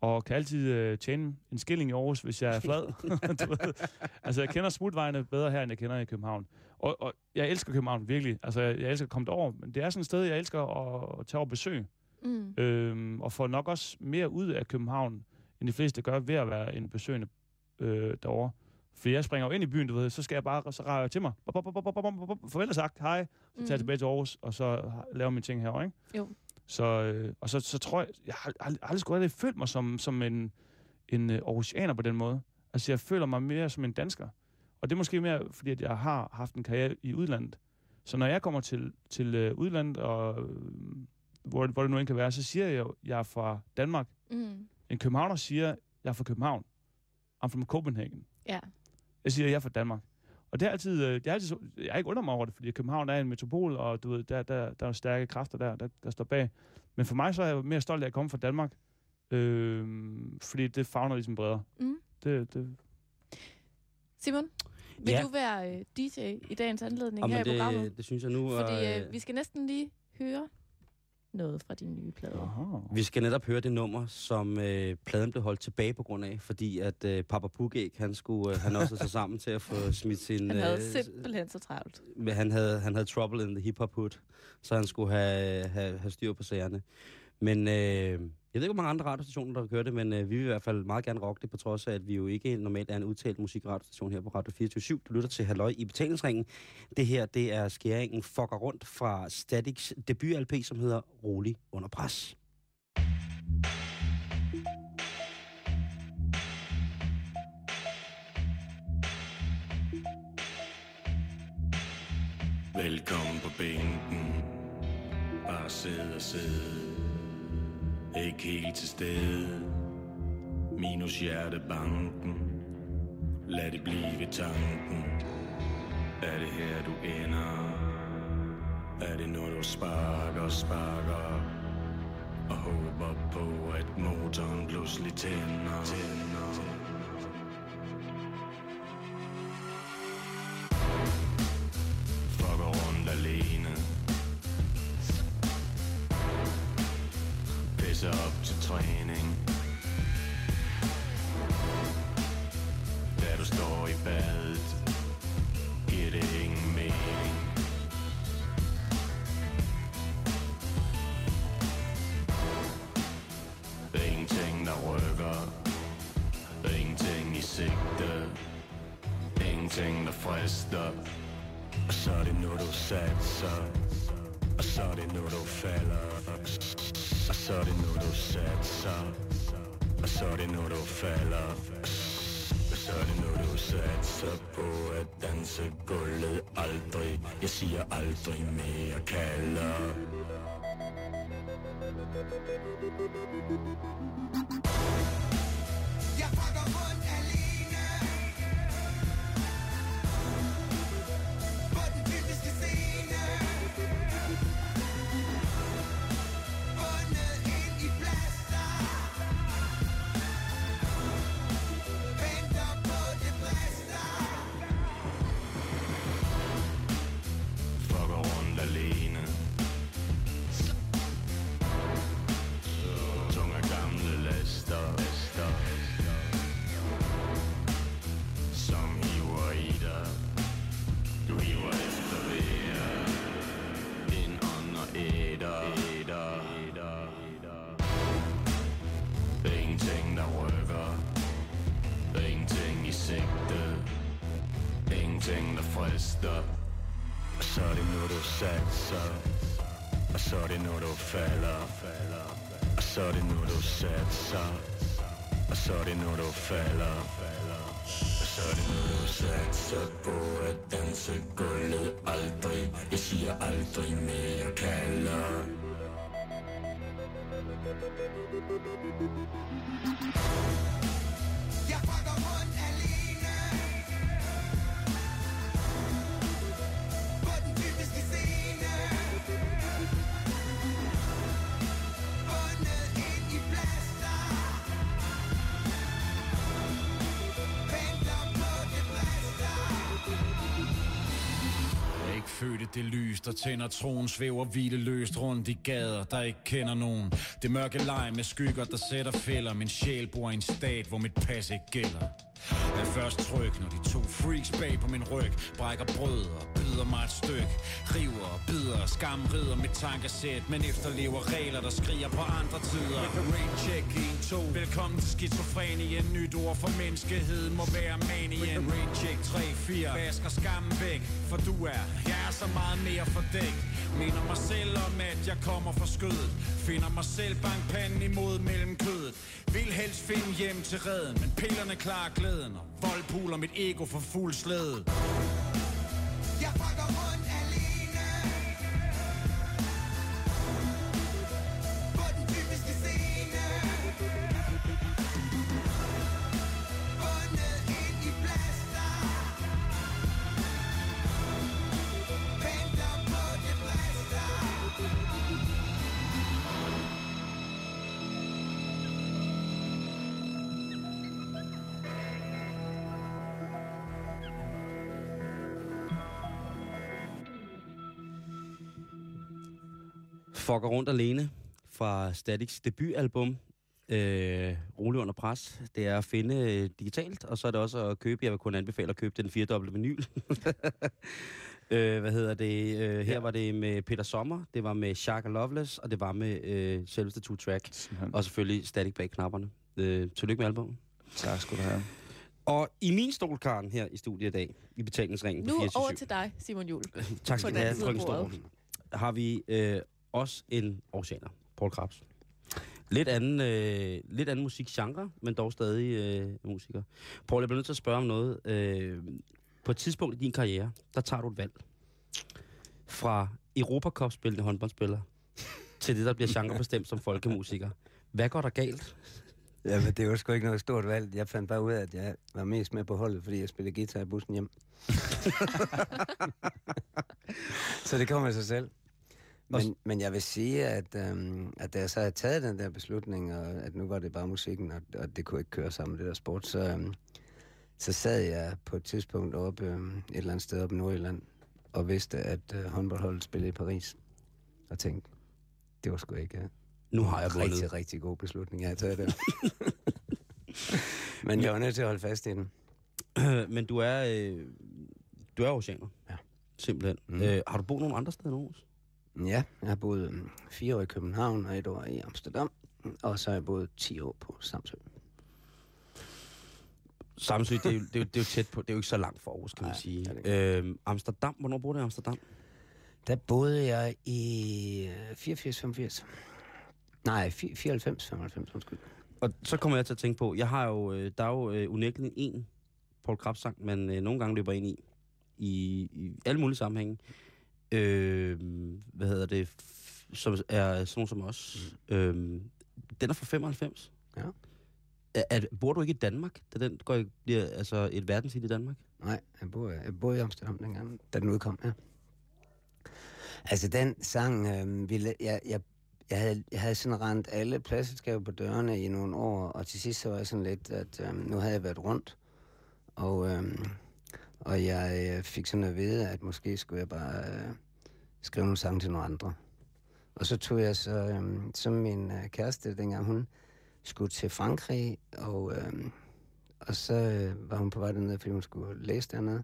og kan altid øh, tjene en skilling i Aarhus, hvis jeg er flad. du ved. Altså, jeg kender smutvejene bedre her, end jeg kender i København. Og, og jeg elsker København, virkelig. Altså, jeg, jeg elsker at komme derover, men det er sådan et sted, jeg elsker at, at tage over besøg. Mm. Øhm, og får nok også mere ud af København, end de fleste gør ved at være en besøgende øh, derovre. For jeg springer jo ind i byen, du ved, så skal jeg bare, så rejer jeg til mig. Farvel og sagt, hej. Så tager jeg tilbage til Aarhus, og så laver mine ting herovre, ikke? Jo. Så, øh, og så, så tror jeg, jeg har aldrig, aldrig sgu aldrig følt mig som, som en, en øh, Aarhusianer på den måde. Altså, jeg føler mig mere som en dansker. Og det er måske mere, fordi at jeg har haft en karriere i udlandet. Så når jeg kommer til, til øh, udlandet, og øh, hvor, hvor det nu end kan være, så siger jeg jo, jeg er fra Danmark. Mm. En københavner siger, jeg er fra København. I'm from Copenhagen. Ja. Jeg siger, jeg er fra Danmark. Og det er altid, øh, det er altid jeg har ikke undret mig over det, fordi København er en metropol, og du ved, der, der, der er stærke kræfter der, der, der står bag. Men for mig så er jeg mere stolt af at komme fra Danmark, øh, fordi det fagner ligesom bredere. Mm. Det, det, Simon, vil Ja. du være øh, DJ i dagens anledning Og her men i programmet? det, det synes jeg nu. Fordi og, øh, vi skal næsten lige høre noget fra din nye plade. Aha. Vi skal netop høre det nummer, som øh, pladen blev holdt tilbage på grund af, fordi at øh, Papa Pugæk, han skulle, øh, han også sig sammen til at få smidt sin... Han havde øh, simpelthen så travlt. men han havde, han havde trouble in the hip-hop hood, så han skulle have, have, have styr på sagerne. Men øh, jeg ved ikke, hvor mange andre radiostationer, der kører det, men øh, vi vil i hvert fald meget gerne rocke det, på trods af, at vi jo ikke normalt er en udtalt musikradiostation her på Radio 24 Du lytter til Halløj i betalingsringen. Det her, det er skæringen Fucker Rundt fra Statics debut-LP, som hedder Rolig under pres. Velkommen på bænken Bare sidde og sidde ikke helt til stede. Minus hjertebanken. Lad det blive tanken. Er det her du ender? Er det når du sparker, sparker Og håber på at motoren pludselig tænder, tænder. Op. Og så er det nu du satser Og så er det nu du falder Og så er det nu du satser Og så er det nu du falder Og så er det nu du satser på at danse gulvet aldrig. Jeg siger aldrig mere kalder. Ikke det lys, der tænder troen Svæver hvileløst rundt i gader, der ikke kender nogen. Det mørke leg med skygger, der sætter fælder. Min sjæl bor i en stat, hvor mit pas ikke gælder er først tryg, når de to freaks bag på min ryg Brækker brød og byder mig et stykke. River og bider, skam rider mit tankesæt Men efterlever regler, der skriger på andre tider. Rain check 1, 2 Velkommen til skizofrenien Nyt ord for menneskeheden må være manien rain check 3, 4 Vasker skammen væk, for du er Jeg er så meget mere for dæk Minder mig selv om, at jeg kommer fra skødet. Finder mig selv bankpanden imod mellem kødet vil helst finde hjem til redden Men pillerne klarer glæden Og voldpuler mit ego for fuld slæde Fucker rundt alene fra Statics debutalbum. Øh, rolig under pres. Det er at finde øh, digitalt, og så er det også at købe. Jeg vil kun anbefale at købe den firedobbelte vinyl. øh, hvad hedder det? Øh, her Ja. var det med Peter Sommer, det var med Shaka Loveless, og det var med øh, selveste Two Track. Simpelthen. Og selvfølgelig Static bag knapperne. Øh, tillykke med albumet. Tak skal du have. Og i min stol, Karen, her i studiet i dag, i betalingsringen på Nu 24 over til dig, Simon Jul. Tak på skal du have, af frøken Storm. Har vi øh, også en oceaner, Paul Krabs. Lidt anden, øh, lidt anden musikgenre, men dog stadig øh, musiker. Paul, jeg bliver nødt til at spørge om noget. Øh, på et tidspunkt i din karriere, der tager du et valg. Fra Europacup-spillende håndboldspiller til det, der bliver genrebestemt som folkemusiker. Hvad går der galt? Ja, men det var sgu ikke noget stort valg. Jeg fandt bare ud af, at jeg var mest med på holdet, fordi jeg spillede guitar i bussen hjem. så det kommer af sig selv. Og Men, men jeg vil sige, at, øhm, at da jeg så havde taget den der beslutning, og at nu var det bare musikken, og, og det kunne ikke køre sammen med det der sport, så, øhm, så sad jeg på et tidspunkt oppe øhm, et eller andet sted oppe i Nordjylland, og vidste, at øh, håndboldholdet spillede i Paris. Og tænkte, det var sgu ikke... Øh, Nu har jeg vundet. rigtig, rigtig god beslutning, jeg har taget der. Men jeg var nødt til at holde fast i den. Men du er, øh, du er oceaner. Ja. Simpelthen. Mm. Mm. Øh, har du boet nogen andre steder end Aarhus? Ja, jeg har boet øhm, fire år i København og et år i Amsterdam. Og så har jeg boet 10 år på Samsø. Samsø, det er, jo, det, er jo, det er jo tæt på, det er jo ikke så langt for Aarhus, kan man Nej, sige. Øhm, Amsterdam, hvornår boede du i Amsterdam? Der boede jeg i øh, 84-85. Nej, 94-95, undskyld. Og så kommer jeg til at tænke på, jeg har jo, øh, der er jo øh, unægteligt en Paul Krabs sang, man øh, nogle gange løber ind i, i, i alle mulige sammenhænge. Øh, hvad hedder det? Som er sådan som os. Mm. Øh, den er fra 95. Ja. Er, er, bor du ikke i Danmark, da den går, bliver altså et verdenshit i Danmark? Nej, jeg boede, jeg boede i Amsterdam dengang, da den udkom, ja. Altså, den sang, øh, ville, jeg, jeg, jeg, havde, jeg havde sådan rent alle pladselskaber på dørene i nogle år, og til sidst så var jeg sådan lidt, at øh, nu havde jeg været rundt, og, øh, og jeg øh, fik sådan at vide, at måske skulle jeg bare øh, skrive nogle sange til nogle andre. Og så tog jeg så, øh, som min øh, kæreste dengang, hun skulle til Frankrig, og, øh, og så øh, var hun på vej derned, fordi hun skulle læse dernede.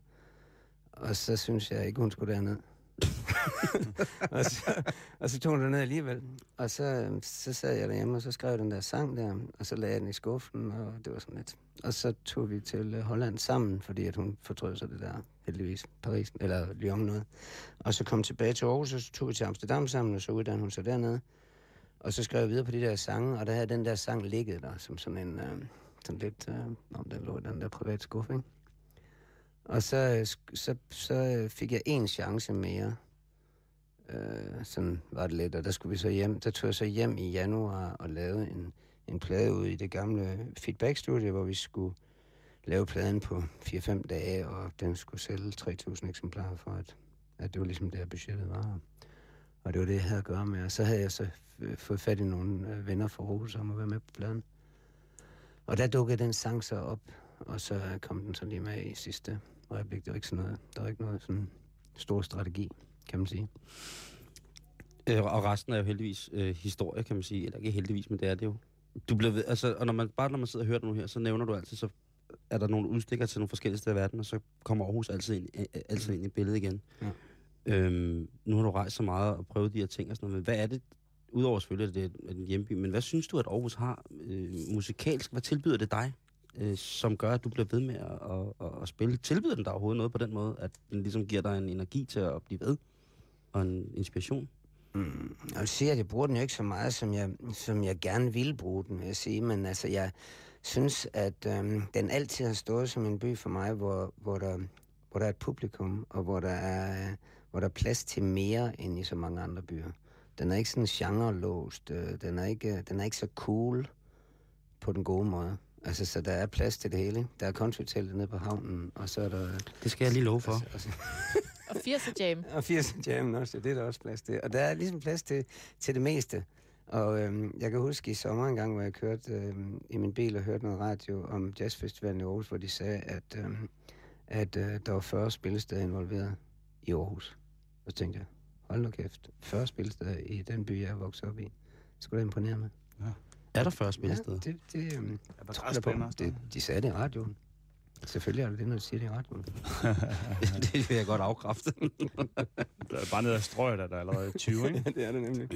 Og så synes jeg ikke, hun skulle derned. og, så, og så tog hun den ned alligevel. Og så, øhm, så sad jeg derhjemme, og så skrev den der sang der, og så lagde jeg den i skuffen, og det var sådan lidt. Og så tog vi til øh, Holland sammen, fordi at hun fortrød sig det der, heldigvis, Paris, eller Lyon noget. Og så kom tilbage til Aarhus, og så tog vi til Amsterdam sammen, og så uddannede hun sig dernede. Og så skrev jeg videre på de der sange, og der havde den der sang ligget der, som sådan en, øh, sådan lidt, øh, om den lå i den der private skuffe, ikke? Og så, øh, så, så øh, fik jeg en chance mere. Øh, sådan var det lidt, og der skulle vi så hjem. Der tog jeg så hjem i januar og lavede en, en plade ud i det gamle feedback-studie, hvor vi skulle lave pladen på 4-5 dage, og den skulle sælge 3.000 eksemplarer for, at, at det var ligesom det, budgettet var. Og det var det, jeg havde at gøre med. Og så havde jeg så øh, fået fat i nogle venner fra Aarhus om at være med på pladen. Og der dukkede den sang så op, og så kom den så lige med i sidste øjeblik. Det var ikke sådan noget, der var ikke noget sådan stor strategi, kan man sige. Øh, og resten er jo heldigvis øh, historie, kan man sige. Eller ikke heldigvis, men det er det jo. Du bliver ved, altså, og når man, bare når man sidder og hører det nu her, så nævner du altid, så er der nogle udstikker til nogle forskellige steder i verden, og så kommer Aarhus altid ind, øh, altid ind i billedet igen. Ja. Øhm, nu har du rejst så meget og prøvet de her ting og sådan noget, men hvad er det, udover selvfølgelig, at det er en hjemby, men hvad synes du, at Aarhus har øh, musikalsk? Hvad tilbyder det dig, øh, som gør, at du bliver ved med at, at, at, at spille? Tilbyder den dig overhovedet noget på den måde, at den ligesom giver dig en energi til at blive ved? Og en inspiration? Mm, jeg vil sige, at jeg bruger den jo ikke så meget, som jeg, som jeg gerne ville bruge den, vil jeg sige. Men altså, jeg synes, at øhm, den altid har stået som en by for mig, hvor, hvor, der, hvor der er et publikum, og hvor der er, hvor der er plads til mere end i så mange andre byer. Den er ikke sådan genre-låst. Øh, den, er ikke, den er ikke så cool på den gode måde. Altså, så der er plads til det hele. Der er country nede på havnen, og så er der... Det skal jeg lige love for. Og, og, Og 80'er jam. og 80 Jammen også, det er der også plads til. Og der er ligesom plads til, til det meste. Og øhm, jeg kan huske i sommer en gang, hvor jeg kørte øhm, i min bil og hørte noget radio om jazzfestivalen i Aarhus, hvor de sagde, at, øhm, at øh, der var 40 spillesteder involveret i Aarhus. Og så tænkte jeg, hold nu kæft, 40 spillesteder i den by, jeg er vokset op i. Det skulle da imponere mig. Er der 40 spillesteder? Ja, det, det, øhm, Er der tror jeg på. Det, de sagde det i radioen. Selvfølgelig er det det, når de siger det i radioen. det vil jeg godt afkræfte. Der er bare ned ad strøget, er der er allerede 20, ikke? det er det nemlig.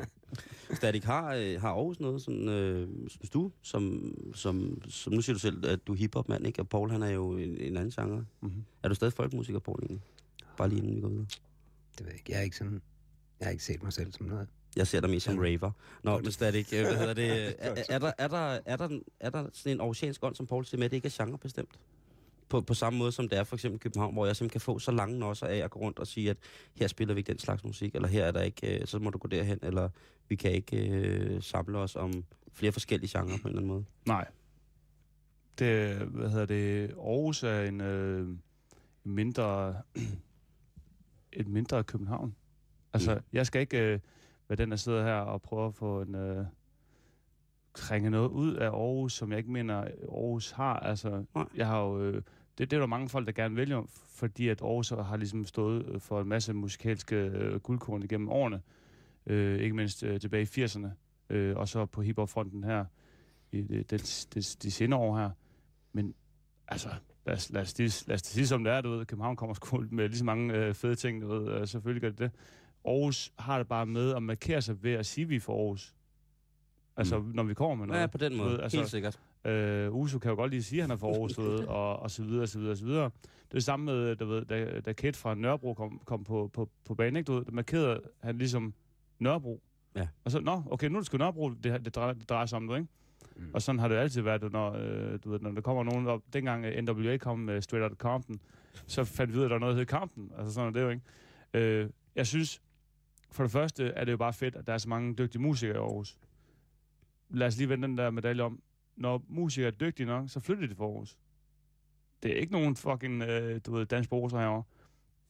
Static, har, øh, har Aarhus noget, sådan, øh, synes du, som, som, som, nu siger du selv, at du er hiphop-mand, ikke? Og Paul, han er jo en, en anden genre. Mm-hmm. Er du stadig folkmusiker, Paul, egentlig? Bare lige inden vi går videre. Det ved jeg ikke. Jeg er ikke sådan... Jeg har ikke set mig selv som noget. Jeg ser dig mest som raver. Nå, men Static, øh, hvad hedder det? Er, er, der, er, der, er, der, er der sådan en oceansk ånd, som Paul siger med, at det ikke er genrebestemt? På, på samme måde som det er for eksempel i København, hvor jeg simpelthen kan få så lange nosser af at gå rundt og sige, at her spiller vi ikke den slags musik, eller her er der ikke, øh, så må du gå derhen, eller vi kan ikke øh, samle os om flere forskellige genrer på en eller anden måde. Nej. Det, hvad hedder det, Aarhus er en øh, en mindre, et mindre København. Altså, Mm. jeg skal ikke øh, være den, der sidder her og prøver at få en, øh, krænge noget ud af Aarhus, som jeg ikke mener, Aarhus har. Altså, Nej. jeg har jo, øh, det, det er der mange folk, der gerne vælger, fordi at Aarhus har ligesom stået øh, for en masse musikalske øh, guldkorn igennem årene. Øh, ikke mindst øh, tilbage i 80'erne. Øh, og så på hiphop-fronten her i det, det, det, de senere år her. Men altså, lad os, lad os, lad os, lad os det sige som det er, du ved, København kommer sgu med lige så mange øh, fede ting, du ved, øh, selvfølgelig gør det det. Aarhus har det bare med at markere sig ved at sige, at vi er fra Aarhus. Altså, mm. når vi kommer med noget. Ja, på den måde. ved, altså, Helt sikkert. Øh, Uso kan jo godt lige sige, at han er fra Aarhus, ved, og, og så videre, og så videre, og så videre. Det er det samme med, du ved, da, da Kate fra Nørrebro kom, kom på, på, på banen, ikke? Du ved, der markerede han ligesom Nørrebro. Ja. Og så, nå, okay, nu er det sgu Nørrebro, det, det, drejer, det drejer sig om, du, ikke? Mm. Og sådan har det altid været, når, øh, du ved, når der kommer nogen op. Dengang øh, NWA kom med Straight Outta Compton, så fandt vi ud af, at der var noget, der hed Compton. Altså sådan er det jo, ikke? Øh, jeg synes, for det første er det jo bare fedt, at der er så mange dygtige musikere i Aarhus. Lad os lige vende den der medalje om. Når musikere er dygtige nok, så flytter de fra Aarhus. Det er ikke nogen fucking, øh, du ved, dansk broser herovre.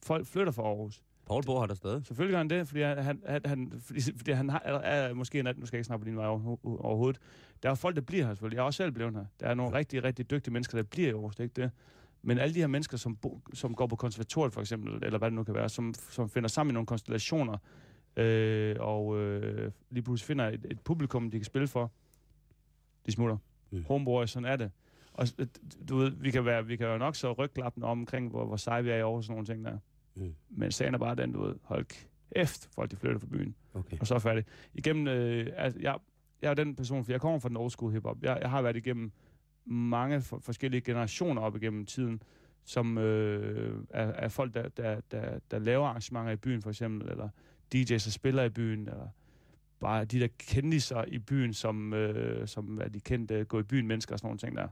Folk flytter fra Aarhus. Paul bor her der stadig. Selvfølgelig gør han det, fordi han, han, han, fordi, fordi han har, er, er måske en nu skal jeg ikke snakke på din vej over, overhovedet. Der er folk, der bliver her selvfølgelig. Jeg er også selv blevet her. Der er nogle rigtig, rigtig dygtige mennesker, der bliver i Aarhus, det er ikke det. Men alle de her mennesker, som, bo, som går på konservatoriet for eksempel, eller hvad det nu kan være, som, som finder sammen i nogle konstellationer, øh, og øh, lige pludselig finder et, et publikum, de kan spille for, de smutter. Mm. Mm. Homeboy, sådan er det. Og s- du ved, vi kan, være, vi kan jo nok så rygklappen omkring, hvor, hvor seje vi er i Aarhus og sådan nogle ting der. Mm. Men sagen er bare den, du ved, hold kæft, folk de flytter fra byen, Okay. og så er færdig. Igennem, øh, altså, jeg, jeg er den person, for jeg kommer fra den old school hiphop. Jeg, jeg har været igennem mange for, forskellige generationer op igennem tiden, som øh, er, er folk, der, der, der, der laver arrangementer i byen, for eksempel, eller DJ's, der spiller i byen, eller bare de der kendiser i byen, som, øh, som er de kendte gå i byen mennesker og sådan nogle ting der.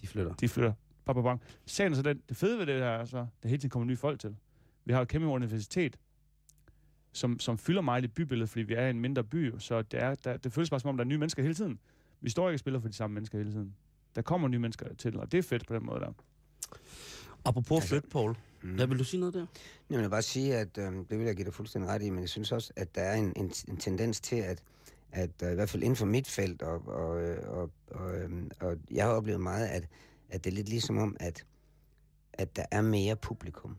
De flytter. De flytter. Bang, bang, bang. Sagen er så den, det fede ved det her er så, der hele tiden kommer nye folk til. Vi har et kæmpe universitet, som, som fylder meget i bybilledet, fordi vi er i en mindre by, så det, er, der, det føles bare som om, der er nye mennesker hele tiden. Vi står ikke og spiller for de samme mennesker hele tiden. Der kommer nye mennesker til, og det er fedt på den måde der. Apropos Altså- flyt, Paul. Mm. Ja, vil du sige noget der? Jeg vil bare sige, at øh, det vil jeg give dig fuldstændig ret i, men jeg synes også, at der er en, en, en tendens til, at, at øh, i hvert fald inden for mit felt, og, og, øh, og, og, øh, og jeg har oplevet meget, at, at det er lidt ligesom om, at, at der er mere publikum.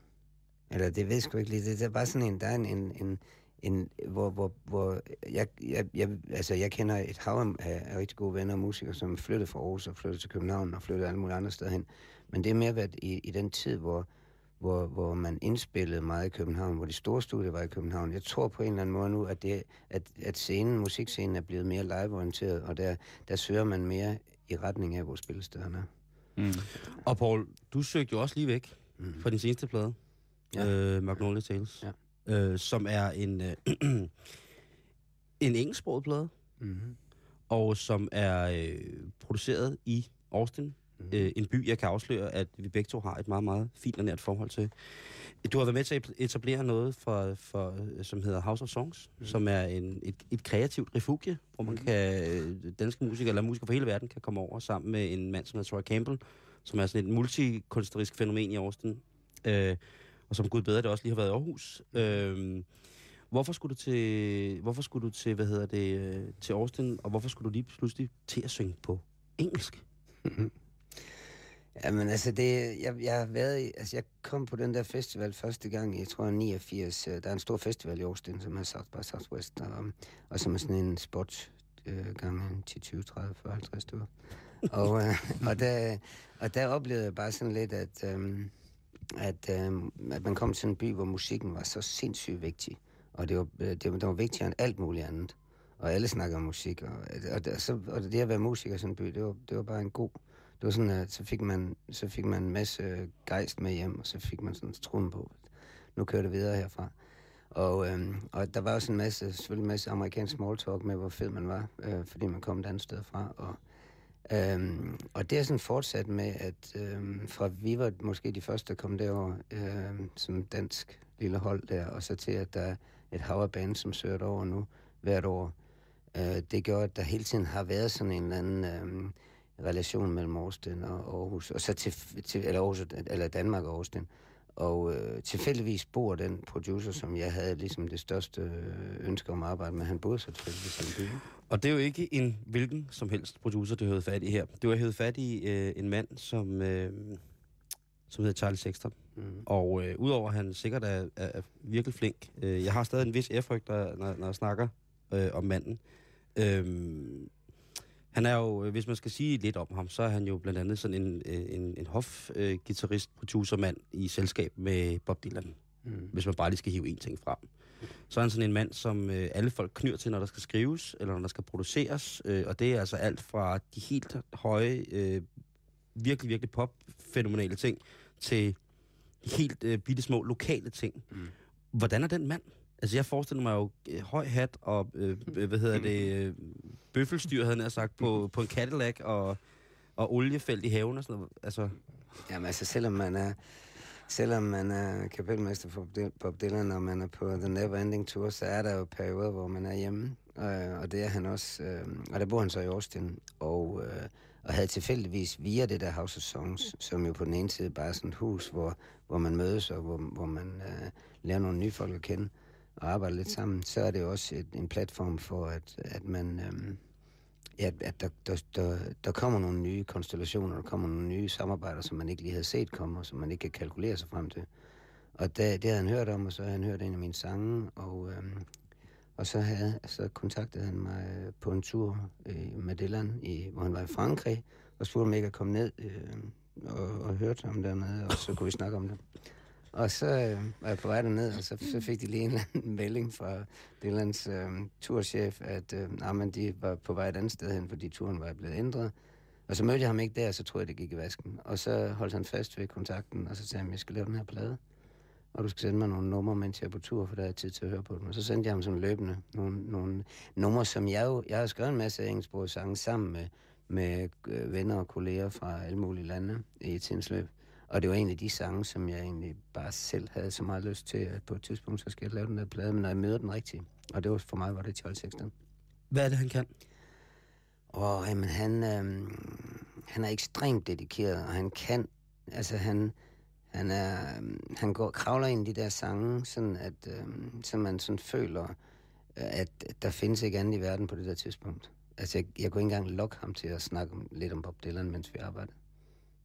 Eller det ved jeg sgu ikke lige. Det, det er bare sådan en, der er en, en, en, en hvor, hvor, hvor jeg, jeg, jeg, altså jeg kender et hav af, af rigtig gode venner og musikere, som flyttede fra Aarhus og flyttede til København og flyttede alle mulige andre steder hen. Men det er mere været i, i den tid, hvor, hvor, hvor man indspillede meget i København, hvor de store studier var i København. Jeg tror på en eller anden måde nu, at, det, at, at scenen, musikscenen er blevet mere live-orienteret, og der, der søger man mere i retning af, hvor spillestederne er. Mm. Og Paul, du søgte jo også lige væk Mm. fra din seneste plade. Ja. Øh, Magnolia Tales. Ja. Øh, som er en, øh, en engelsksproget plade, Mm-hmm. og som er øh, produceret i Austin. Mhm. Øh, en by, jeg kan afsløre, at vi begge to har et meget, meget fint og nært forhold til. Du har været med til at etablere noget, for, for, øh, som hedder House of Songs, mm. som er en, et, et kreativt refugie, hvor man Mhm. kan, øh, danske musikere, eller musikere fra hele verden, kan komme over sammen med en mand, som hedder Troy Campbell, som er sådan et multikunstnerisk fænomen i Austin, øh, og som Gud bedre det også lige har været i Aarhus. Øh, hvorfor skulle du til, hvorfor skulle du til, hvad hedder det, øh, til Austin, og hvorfor skulle du lige pludselig til at synge på engelsk? Jamen altså, det, jeg, jeg har været i, altså jeg kom på den der festival første gang, jeg tror 89, øh, der er en stor festival i Austin, som er South by Southwest, og, og som er sådan en sports øh, gange 10, 20, 30, 40, 50 stykker. og, øh, og, der, og der oplevede jeg bare sådan lidt, at, øh, at, øh, at man kom til en by, hvor musikken var så sindssygt vigtig, og det var, øh, det, var- det var vigtigere end alt muligt andet. Og alle snakker om musik, og, og, og, så, og det at være musiker i sådan en by, det var, det var bare en god det var sådan, at så fik man, så fik man en masse øh, gejst med hjem, og så fik man sådan troen på, at nu kører det videre herfra. Og, øhm, og der var også en masse, selvfølgelig en masse amerikansk small talk med, hvor fed man var, øh, fordi man kom et andet sted fra. Og, øhm, og det er sådan fortsat med, at øhm, fra vi var måske de første, der kom derover øhm, som dansk lille hold der, og så til, at der er et hav af band, som søger over nu hvert år. Øh, det gør, at der hele tiden har været sådan en eller anden... Øhm, relation mellem Austin og Aarhus, og så til, til eller, Aarhus, eller Danmark og Austin. Og øh, tilfældigvis bor den producer, som jeg havde ligesom det største øh, ønske om at arbejde med, han boede så tilfældigvis i en by. Og det er jo ikke en hvilken som helst producer, du havde fat i her. Du har hævet fat i øh, en mand, som, øh, som hedder Charlie Sexton. Mm. Og øh, udover at han sikkert er, er, er virkelig flink, øh, jeg har stadig en vis ærefrygt, når, når, når jeg snakker øh, om manden. Øh, han er jo, øh, hvis man skal sige lidt om ham, så er han jo blandt andet sådan en, øh, en, en hof-gitarrist, producermand i selskab med Bob Dylan, Mm. hvis man bare lige skal hive en ting frem. Så er han sådan en mand, som øh, alle folk knyr til, når der skal skrives, eller når der skal produceres, øh, og det er altså alt fra de helt høje, øh, virkelig, virkelig pop-fænomenale ting, til helt øh, bitte små lokale ting. Mm. Hvordan er den mand? Altså, jeg forestiller mig jo øh, høj hat og, øh, øh, hvad hedder det, øh, bøffelstyr, havde jeg sagt, på, på en Cadillac og, og oliefelt i haven og sådan noget. Altså, Jamen altså, selvom man er, selvom man er kapelmester for Bob Dylan- Bob Dylan, og man er på The Never Ending Tour, så er der jo perioder, hvor man er hjemme. Øh, og det er han også. Øh, og der bor han så i Austin. Og, øh, og havde tilfældigvis via det der House of Songs, som jo på den ene side bare er sådan et hus, hvor, hvor man mødes, og hvor, hvor man øh, lærer nogle nye folk at kende og arbejder lidt sammen, så er det jo også et, en platform for, at, at man... Øhm, Ja, at der, der, der, der kommer nogle nye konstellationer, der kommer nogle nye samarbejder, som man ikke lige havde set komme, og som man ikke kan kalkulere sig frem til. Og det, det havde han hørt om, og så havde han hørt en af mine sange, og, øhm, og så, havde, så kontaktede han mig øh, på en tur øh, med Dylan, i, hvor han var i Frankrig, og spurgte mig ikke at komme ned øh, og, og hørte ham dernede, og så kunne vi snakke om det. Og så øh, var jeg på vej derned, og så, så fik de lige en eller anden melding fra Dylands øh, turchef, at øh, nah, men de var på vej et andet sted hen, fordi turen var blevet ændret. Og så mødte jeg ham ikke der, så troede jeg, det gik i vasken. Og så holdt han fast ved kontakten, og så sagde han, jeg skal lave den her plade. Og du skal sende mig nogle numre, mens jeg er på tur, for der er tid til at høre på dem. Og så sendte jeg ham sådan løbende nogle, nogle numre, som jeg jo... Jeg har skrevet en masse engelsksprogede sange sammen med, med øh, venner og kolleger fra alle mulige lande i tidens løb. Og det var egentlig de sange, som jeg egentlig bare selv havde så meget lyst til, at på et tidspunkt, så skal jeg lave den der plade, men når jeg møder den rigtige. Og det var for mig, var det Charles Sexton. Hvad er det, han kan? Og jamen, han, øh, han er ekstremt dedikeret, og han kan, altså han, han, er, øhm, han går, kravler ind i de der sange, sådan at, øh, så man sådan føler, øh, at der findes ikke andet i verden på det der tidspunkt. Altså, jeg, jeg kunne ikke engang lokke ham til at snakke om, lidt om Bob Dylan, mens vi arbejdede.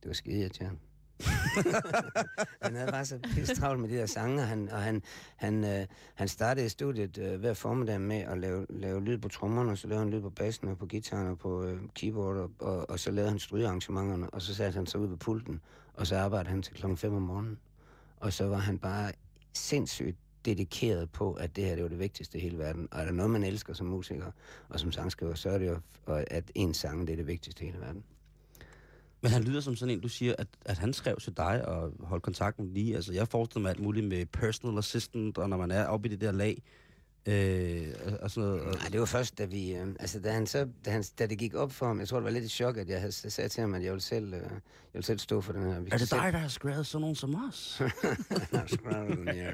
Det var skide irriterende. han havde bare så pisse travlt med de der sange, og han, og han, han, øh, han startede i studiet øh, hver formiddag med at lave, lave lyd på trommerne, og så lavede han lyd på bassen og på gitaren og på øh, keyboard, og, og, og så lavede han strygearrangementerne, og så satte han sig ud på pulten, og så arbejdede han til klokken 5 om morgenen. Og så var han bare sindssygt dedikeret på, at det her det var det vigtigste i hele verden. Og er der noget, man elsker som musiker og som sangskriver, så er det jo, at en sang det er det vigtigste i hele verden. Men han lyder som sådan en, du siger, at, at han skrev til dig og holdt kontakten lige. Altså, jeg forestiller mig alt muligt med personal assistant, og når man er oppe i det der lag, øh, og- og sådan noget. Og, Nej, det var først, da vi... Øh, altså, da, han så, da, han, da det gik op for ham, jeg tror, det var lidt et chok, at jeg havde s- sagt til ham, at jeg ville selv, øh, jeg ville selv stå for den her. Vi er det skal dig, der har skrevet sådan nogen som os? ja.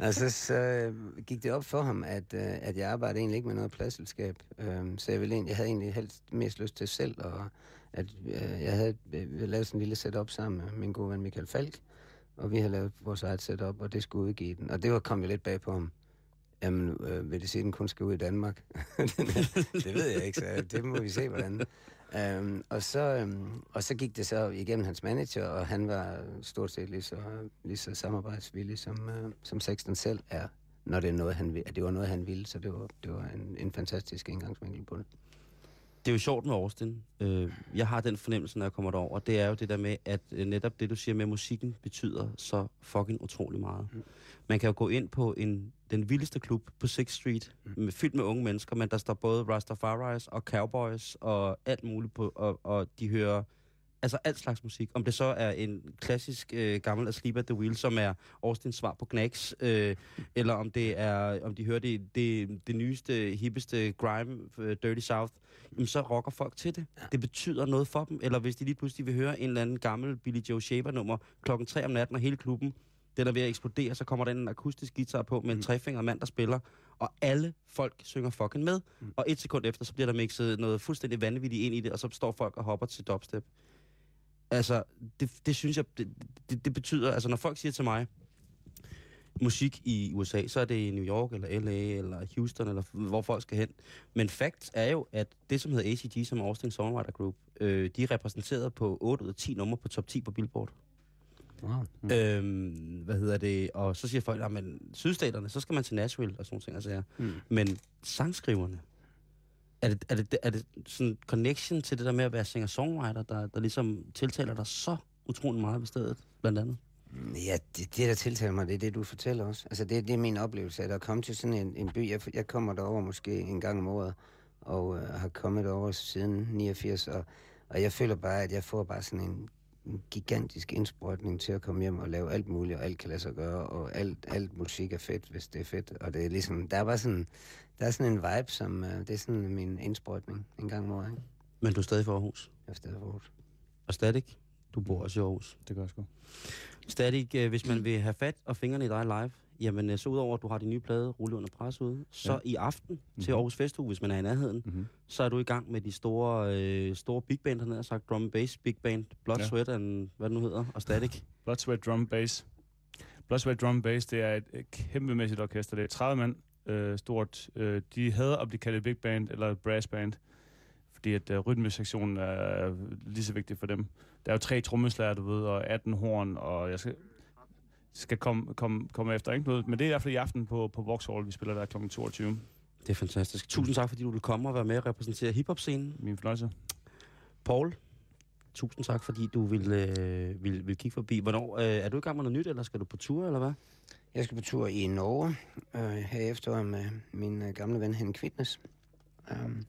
Altså, så øh, gik det op for ham, at, øh, at jeg arbejdede egentlig ikke med noget pladselskab. Øh, så jeg, ville egentlig, jeg havde egentlig helst mest lyst til selv, og at øh, jeg havde øh, lavet sådan en lille setup sammen med min gode ven Michael Falk, og vi havde lavet vores eget setup, og det skulle udgive den. Og det var kom lidt bag på ham. Jamen, øh, vil det sige, at den kun skal ud i Danmark? det ved jeg ikke, så det må vi se, hvordan. Øhm, og, så, øhm, og så gik det så igennem hans manager, og han var stort set lige så, lige så samarbejdsvillig, som, øh, som Sexton selv er, når det, er noget, han, vil- at det var noget, han ville. Så det var, det var en, en fantastisk indgangsvinkel på det det er jo sjovt med Austin. Øh, jeg har den fornemmelse, når jeg kommer derover, og det er jo det der med, at øh, netop det, du siger med musikken, betyder så fucking utrolig meget. Mm. Man kan jo gå ind på en, den vildeste klub på 6th Street, Mm. med, fyldt med unge mennesker, men der står både Rastafaris og Cowboys og alt muligt på, og, og de hører altså alt slags musik. Om det så er en klassisk øh, gammel Asleep at the Wheel, som er Austins svar på Knacks, øh, eller om det er, om de hører det, det, det nyeste, hippeste grime, øh, Dirty South, jamen så rocker folk til det. Ja. Det betyder noget for dem. Eller hvis de lige pludselig vil høre en eller anden gammel Billy Joe Shaver-nummer klokken 3 om natten, og hele klubben den er ved at eksplodere, så kommer der en akustisk guitar på med en Mm. trefingret mand, der spiller, og alle folk synger fucking med. Mm. Og et sekund efter, så bliver der mixet noget fuldstændig vanvittigt ind i det, og så står folk og hopper til dubstep. Altså, det, det synes jeg, det, det, det betyder, altså når folk siger til mig, musik i USA, så er det i New York, eller LA, eller Houston, eller hvor folk skal hen. Men fakt er jo, at det, som hedder ACG, som er Austin Songwriter Group, øh, de er repræsenteret på 8 ud af 10 numre på top 10 på Billboard. Wow. Mm. Øhm, hvad hedder det? Og så siger folk, at sydstaterne, så skal man til Nashville og sådan nogle ting. Altså, Mm. Men sangskriverne, er det, er, det, er det sådan connection til det der med at være singer-songwriter, der, der ligesom tiltaler dig så utrolig meget ved stedet, blandt andet? Ja, det, det der tiltaler mig, det er det, du fortæller også. Altså, det, det er min oplevelse, at at komme til sådan en, en by. Jeg, jeg kommer derover måske en gang om året, og øh, har kommet derover siden 89, og, og jeg føler bare, at jeg får bare sådan en, en gigantisk indsprøjtning til at komme hjem og lave alt muligt, og alt kan lade sig gøre, og alt, alt musik er fedt, hvis det er fedt. Og det er ligesom, der er bare sådan, der er sådan en vibe, som, øh, det er sådan min indsprøjtning en gang om året, ikke? Men du er stadig fra Aarhus. Jeg er stadig for Aarhus. Og stadig, du bor også i Aarhus. Det gør jeg sgu. Stadig, øh, hvis man vil have fat og fingrene i dig live, jamen øh, så udover at du har din nye plade rulle under pres ude, så Ja. i aften til Mhm. Aarhus Festuge, hvis man er i nærheden, Mm-hmm. så er du i gang med de store, øh, store big band, har sagt, drum and bass big band, Blood, Ja. Sweat and hvad det nu hedder, og Static. Blood, Sweat, Drum, Bass. Blood, Sweat, Drum, Bass, det er et, kæmpemæssigt orkester. Det er 30 mand øh, stort. Øh, de hader at blive kaldt et big band eller brass band, fordi at øh, rytmesektionen er lige så vigtig for dem. Der er jo tre trommeslager, du ved, og 18 horn, og jeg skal, skal komme, komme, komme efter, ikke. Men det er i hvert fald i aften på, på Vauxhall, vi spiller der kl. 22. Det er fantastisk. Tusind tak, fordi du vil komme og være med og repræsentere hiphop-scenen. Min fornøjelse. Paul, Tusind tak, fordi du ville, øh, ville, ville kigge forbi. Hvornår, øh, er du i gang med noget nyt, eller skal du på tur, eller hvad? Jeg skal på tur i Norge øh, her efter med min øh, gamle ven Henning Kvitnes. Um,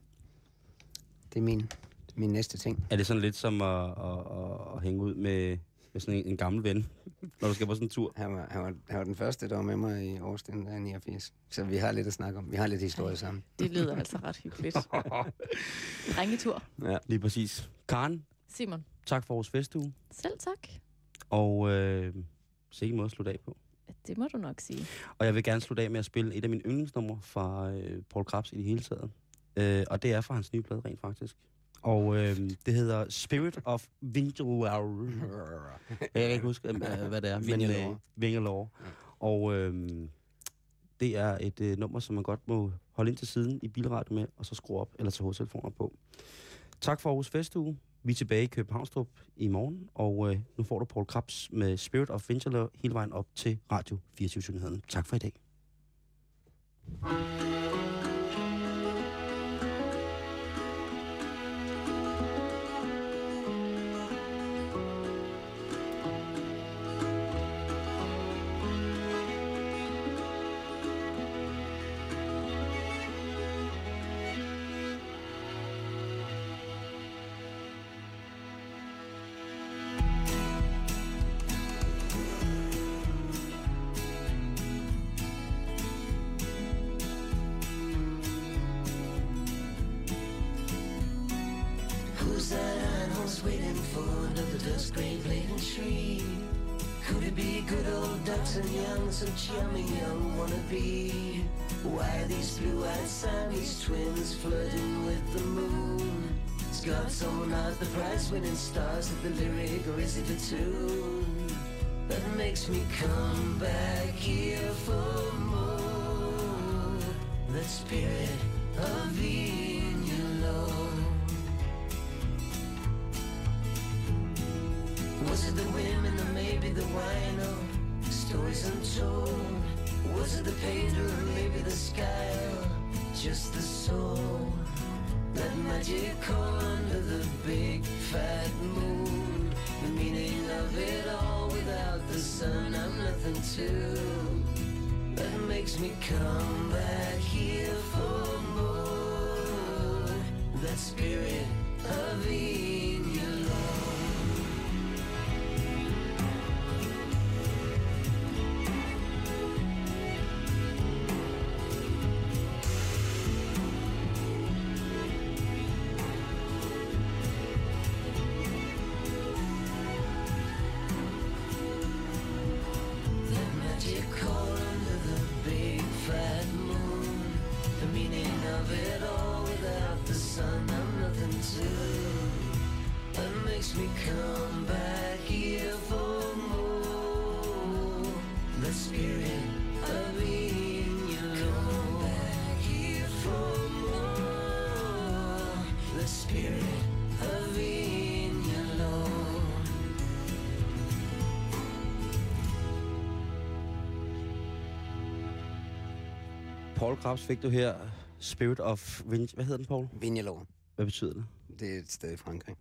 det er min, min næste ting. Er det sådan lidt som at, at, at, at hænge ud med, med sådan en, en gammel ven, når du skal på sådan en tur? Han var, han, var, han var den første, der var med mig i Årsten, der er 89. Så vi har lidt at snakke om. Vi har lidt historie sammen. Det lyder altså ret hyggeligt. Drengetur. Ja. Lige præcis. Karen, Simon, tak for vores festuge. selv tak. Og øh, sikke måde at slutte af på. Det må du nok sige. Og jeg vil gerne slutte af med at spille et af mine yndlingsnumre fra øh, Paul Krabs i det hele taget. Øh, og det er fra hans nye plade rent faktisk. Og øh, det hedder Spirit of Vingelore. Jeg kan ikke huske, øh, hvad det er. men, Vingelore. øh. Og øh, det er et øh, nummer, som man godt må holde ind til siden i bilradio med, og så skrue op eller tage hovedtelefoner på. Tak for Aarhus Festuge. Vi er tilbage i Københavnstrup i morgen, og øh, nu får du Paul Krabs med Spirit of Vingelore hele vejen op til Radio 24 -nyhederne. Tak for i dag. Ducks and young, some charming young wannabe? Why are these blue-eyed Siamese twins flirting with the moon? God someone out the prize-winning stars of the lyric, or is it a tune that makes me come back here for more? The spirit of Vineyard. Was it the women or maybe the wine stories untold? Was it the painter or maybe the sky just the soul? That magic under the big fat moon. The meaning of it all without the sun, I'm nothing to. That makes me come back here Chord under the big fat moon. The meaning of it all without the sun, I'm nothing to. That makes me come back here for more. The spirit Paul Krabs fik du her Spirit of Vin... Hvad hedder den, Paul? Vinjelov. Hvad betyder det? Det er et sted i Frankrig.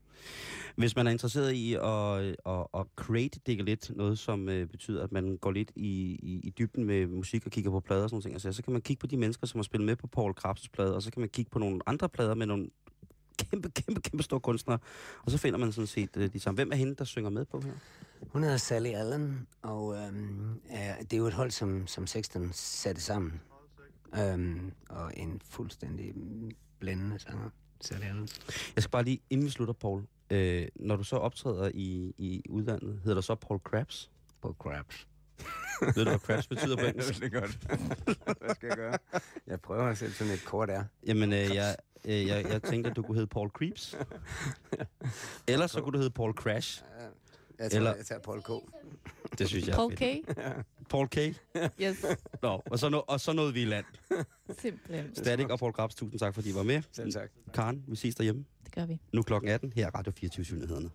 Hvis man er interesseret i at, at, at create digge lidt, noget som øh, betyder, at man går lidt i, i, i dybden med musik og kigger på plader og sådan nogle ting, altså, så kan man kigge på de mennesker, som har spillet med på Paul Krabs plade, og så kan man kigge på nogle andre plader med nogle kæmpe, kæmpe, kæmpe store kunstnere, og så finder man sådan set øh, de samme. Hvem er hende, der synger med på her? Hun hedder Sally Allen, og er, det er jo et hold, som, som Sexton satte sammen. Øhm, og en fuldstændig blændende sanger, Sally Allen. Jeg skal bare lige, inden vi slutter, Paul, øh, når du så optræder i, i udlandet, hedder du så Paul Krabs? På Crabs. Ved du, hvad Krabs betyder på engelsk? det er godt. Hvad skal jeg gøre? Jeg prøver at sætte sådan et kort er. Jamen, øh, jeg, øh, jeg, jeg tænkte, at du kunne hedde Paul Creeps. Ellers så kunne du hedde Paul Crash. Jeg tror, Eller- jeg tager Paul K. Det synes jeg er Paul fedt. K. Paul K. Yes, Nå, og så, no, og så nåede vi i land. simpelthen. Static og Paul Krabs, tusind tak, fordi I var med. Selv tak. Karen, vi ses derhjemme. Det gør vi. Nu klokken 18, her er Radio 24 nyhederne